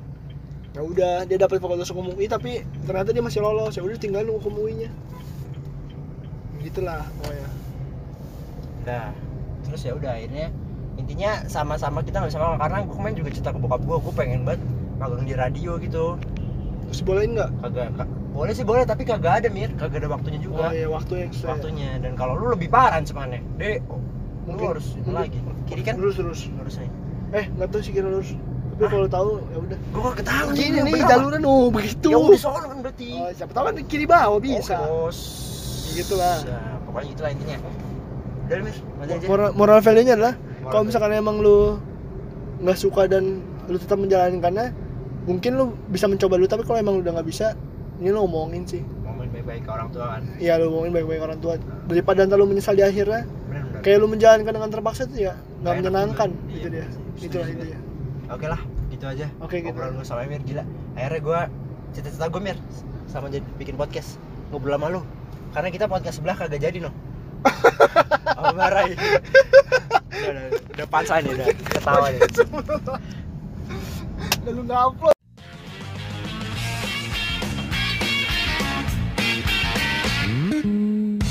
Speaker 2: Ya udah dia dapat fakultas hukum UI tapi ternyata dia masih lolos. Ya udah tinggal nunggu hukum UI nya gitulah pokoknya
Speaker 1: Nah, terus ya udah akhirnya intinya sama-sama kita nggak bisa magang karena gue kemarin juga cerita ke bokap gue, gue pengen banget magang di radio gitu.
Speaker 2: terus bolehin nggak
Speaker 1: Kagak, ka- boleh sih boleh tapi kagak ada mir, kagak ada waktunya
Speaker 2: oh
Speaker 1: juga.
Speaker 2: iya waktu yang sesuai.
Speaker 1: Waktunya dan kalau lu lebih parah semuanya, deh, oh, lu harus
Speaker 2: mungkin-
Speaker 1: lagi. Kiri kan?
Speaker 2: lurus terus
Speaker 1: Harus nih.
Speaker 2: eh nggak tahu sih kira lurus tapi
Speaker 1: Hah?
Speaker 2: kalau tahu ya udah
Speaker 1: Gue gak ketahuan
Speaker 2: gini nih jalurnya oh begitu
Speaker 1: Ya udah sono kan berarti.
Speaker 2: oh, siapa tahu kan kiri bawah bisa
Speaker 1: bos.
Speaker 2: Gitu lah.
Speaker 1: Ya, pokoknya itulah intinya. Udah mir, mati aja.
Speaker 2: moral, moral value nya adalah kalau misalkan emang lu nggak suka dan lu tetap menjalankannya mungkin lu bisa mencoba dulu tapi kalau emang lu udah nggak bisa ini lu ngomongin sih
Speaker 1: ngomongin baik-baik ke orang tua kan.
Speaker 2: iya lu ngomongin baik-baik orang tua daripada ntar lu menyesal di akhirnya kayak lu menjalankan dengan terpaksa tuh ya nggak menyenangkan itu
Speaker 1: Iya,
Speaker 2: dia
Speaker 1: setuju
Speaker 2: itulah
Speaker 1: juga.
Speaker 2: intinya
Speaker 1: Oke lah, gitu aja.
Speaker 2: Oke, gitu.
Speaker 1: Obrolan gue sama Emir gila. Akhirnya gue cita-cita gue Mir sama jadi bikin podcast ngobrol sama lu karena kita podcast sebelah kagak jadi noh oh, marah ya. udah, udah, nih udah ketawa nih
Speaker 2: udah lu upload Mm-hmm.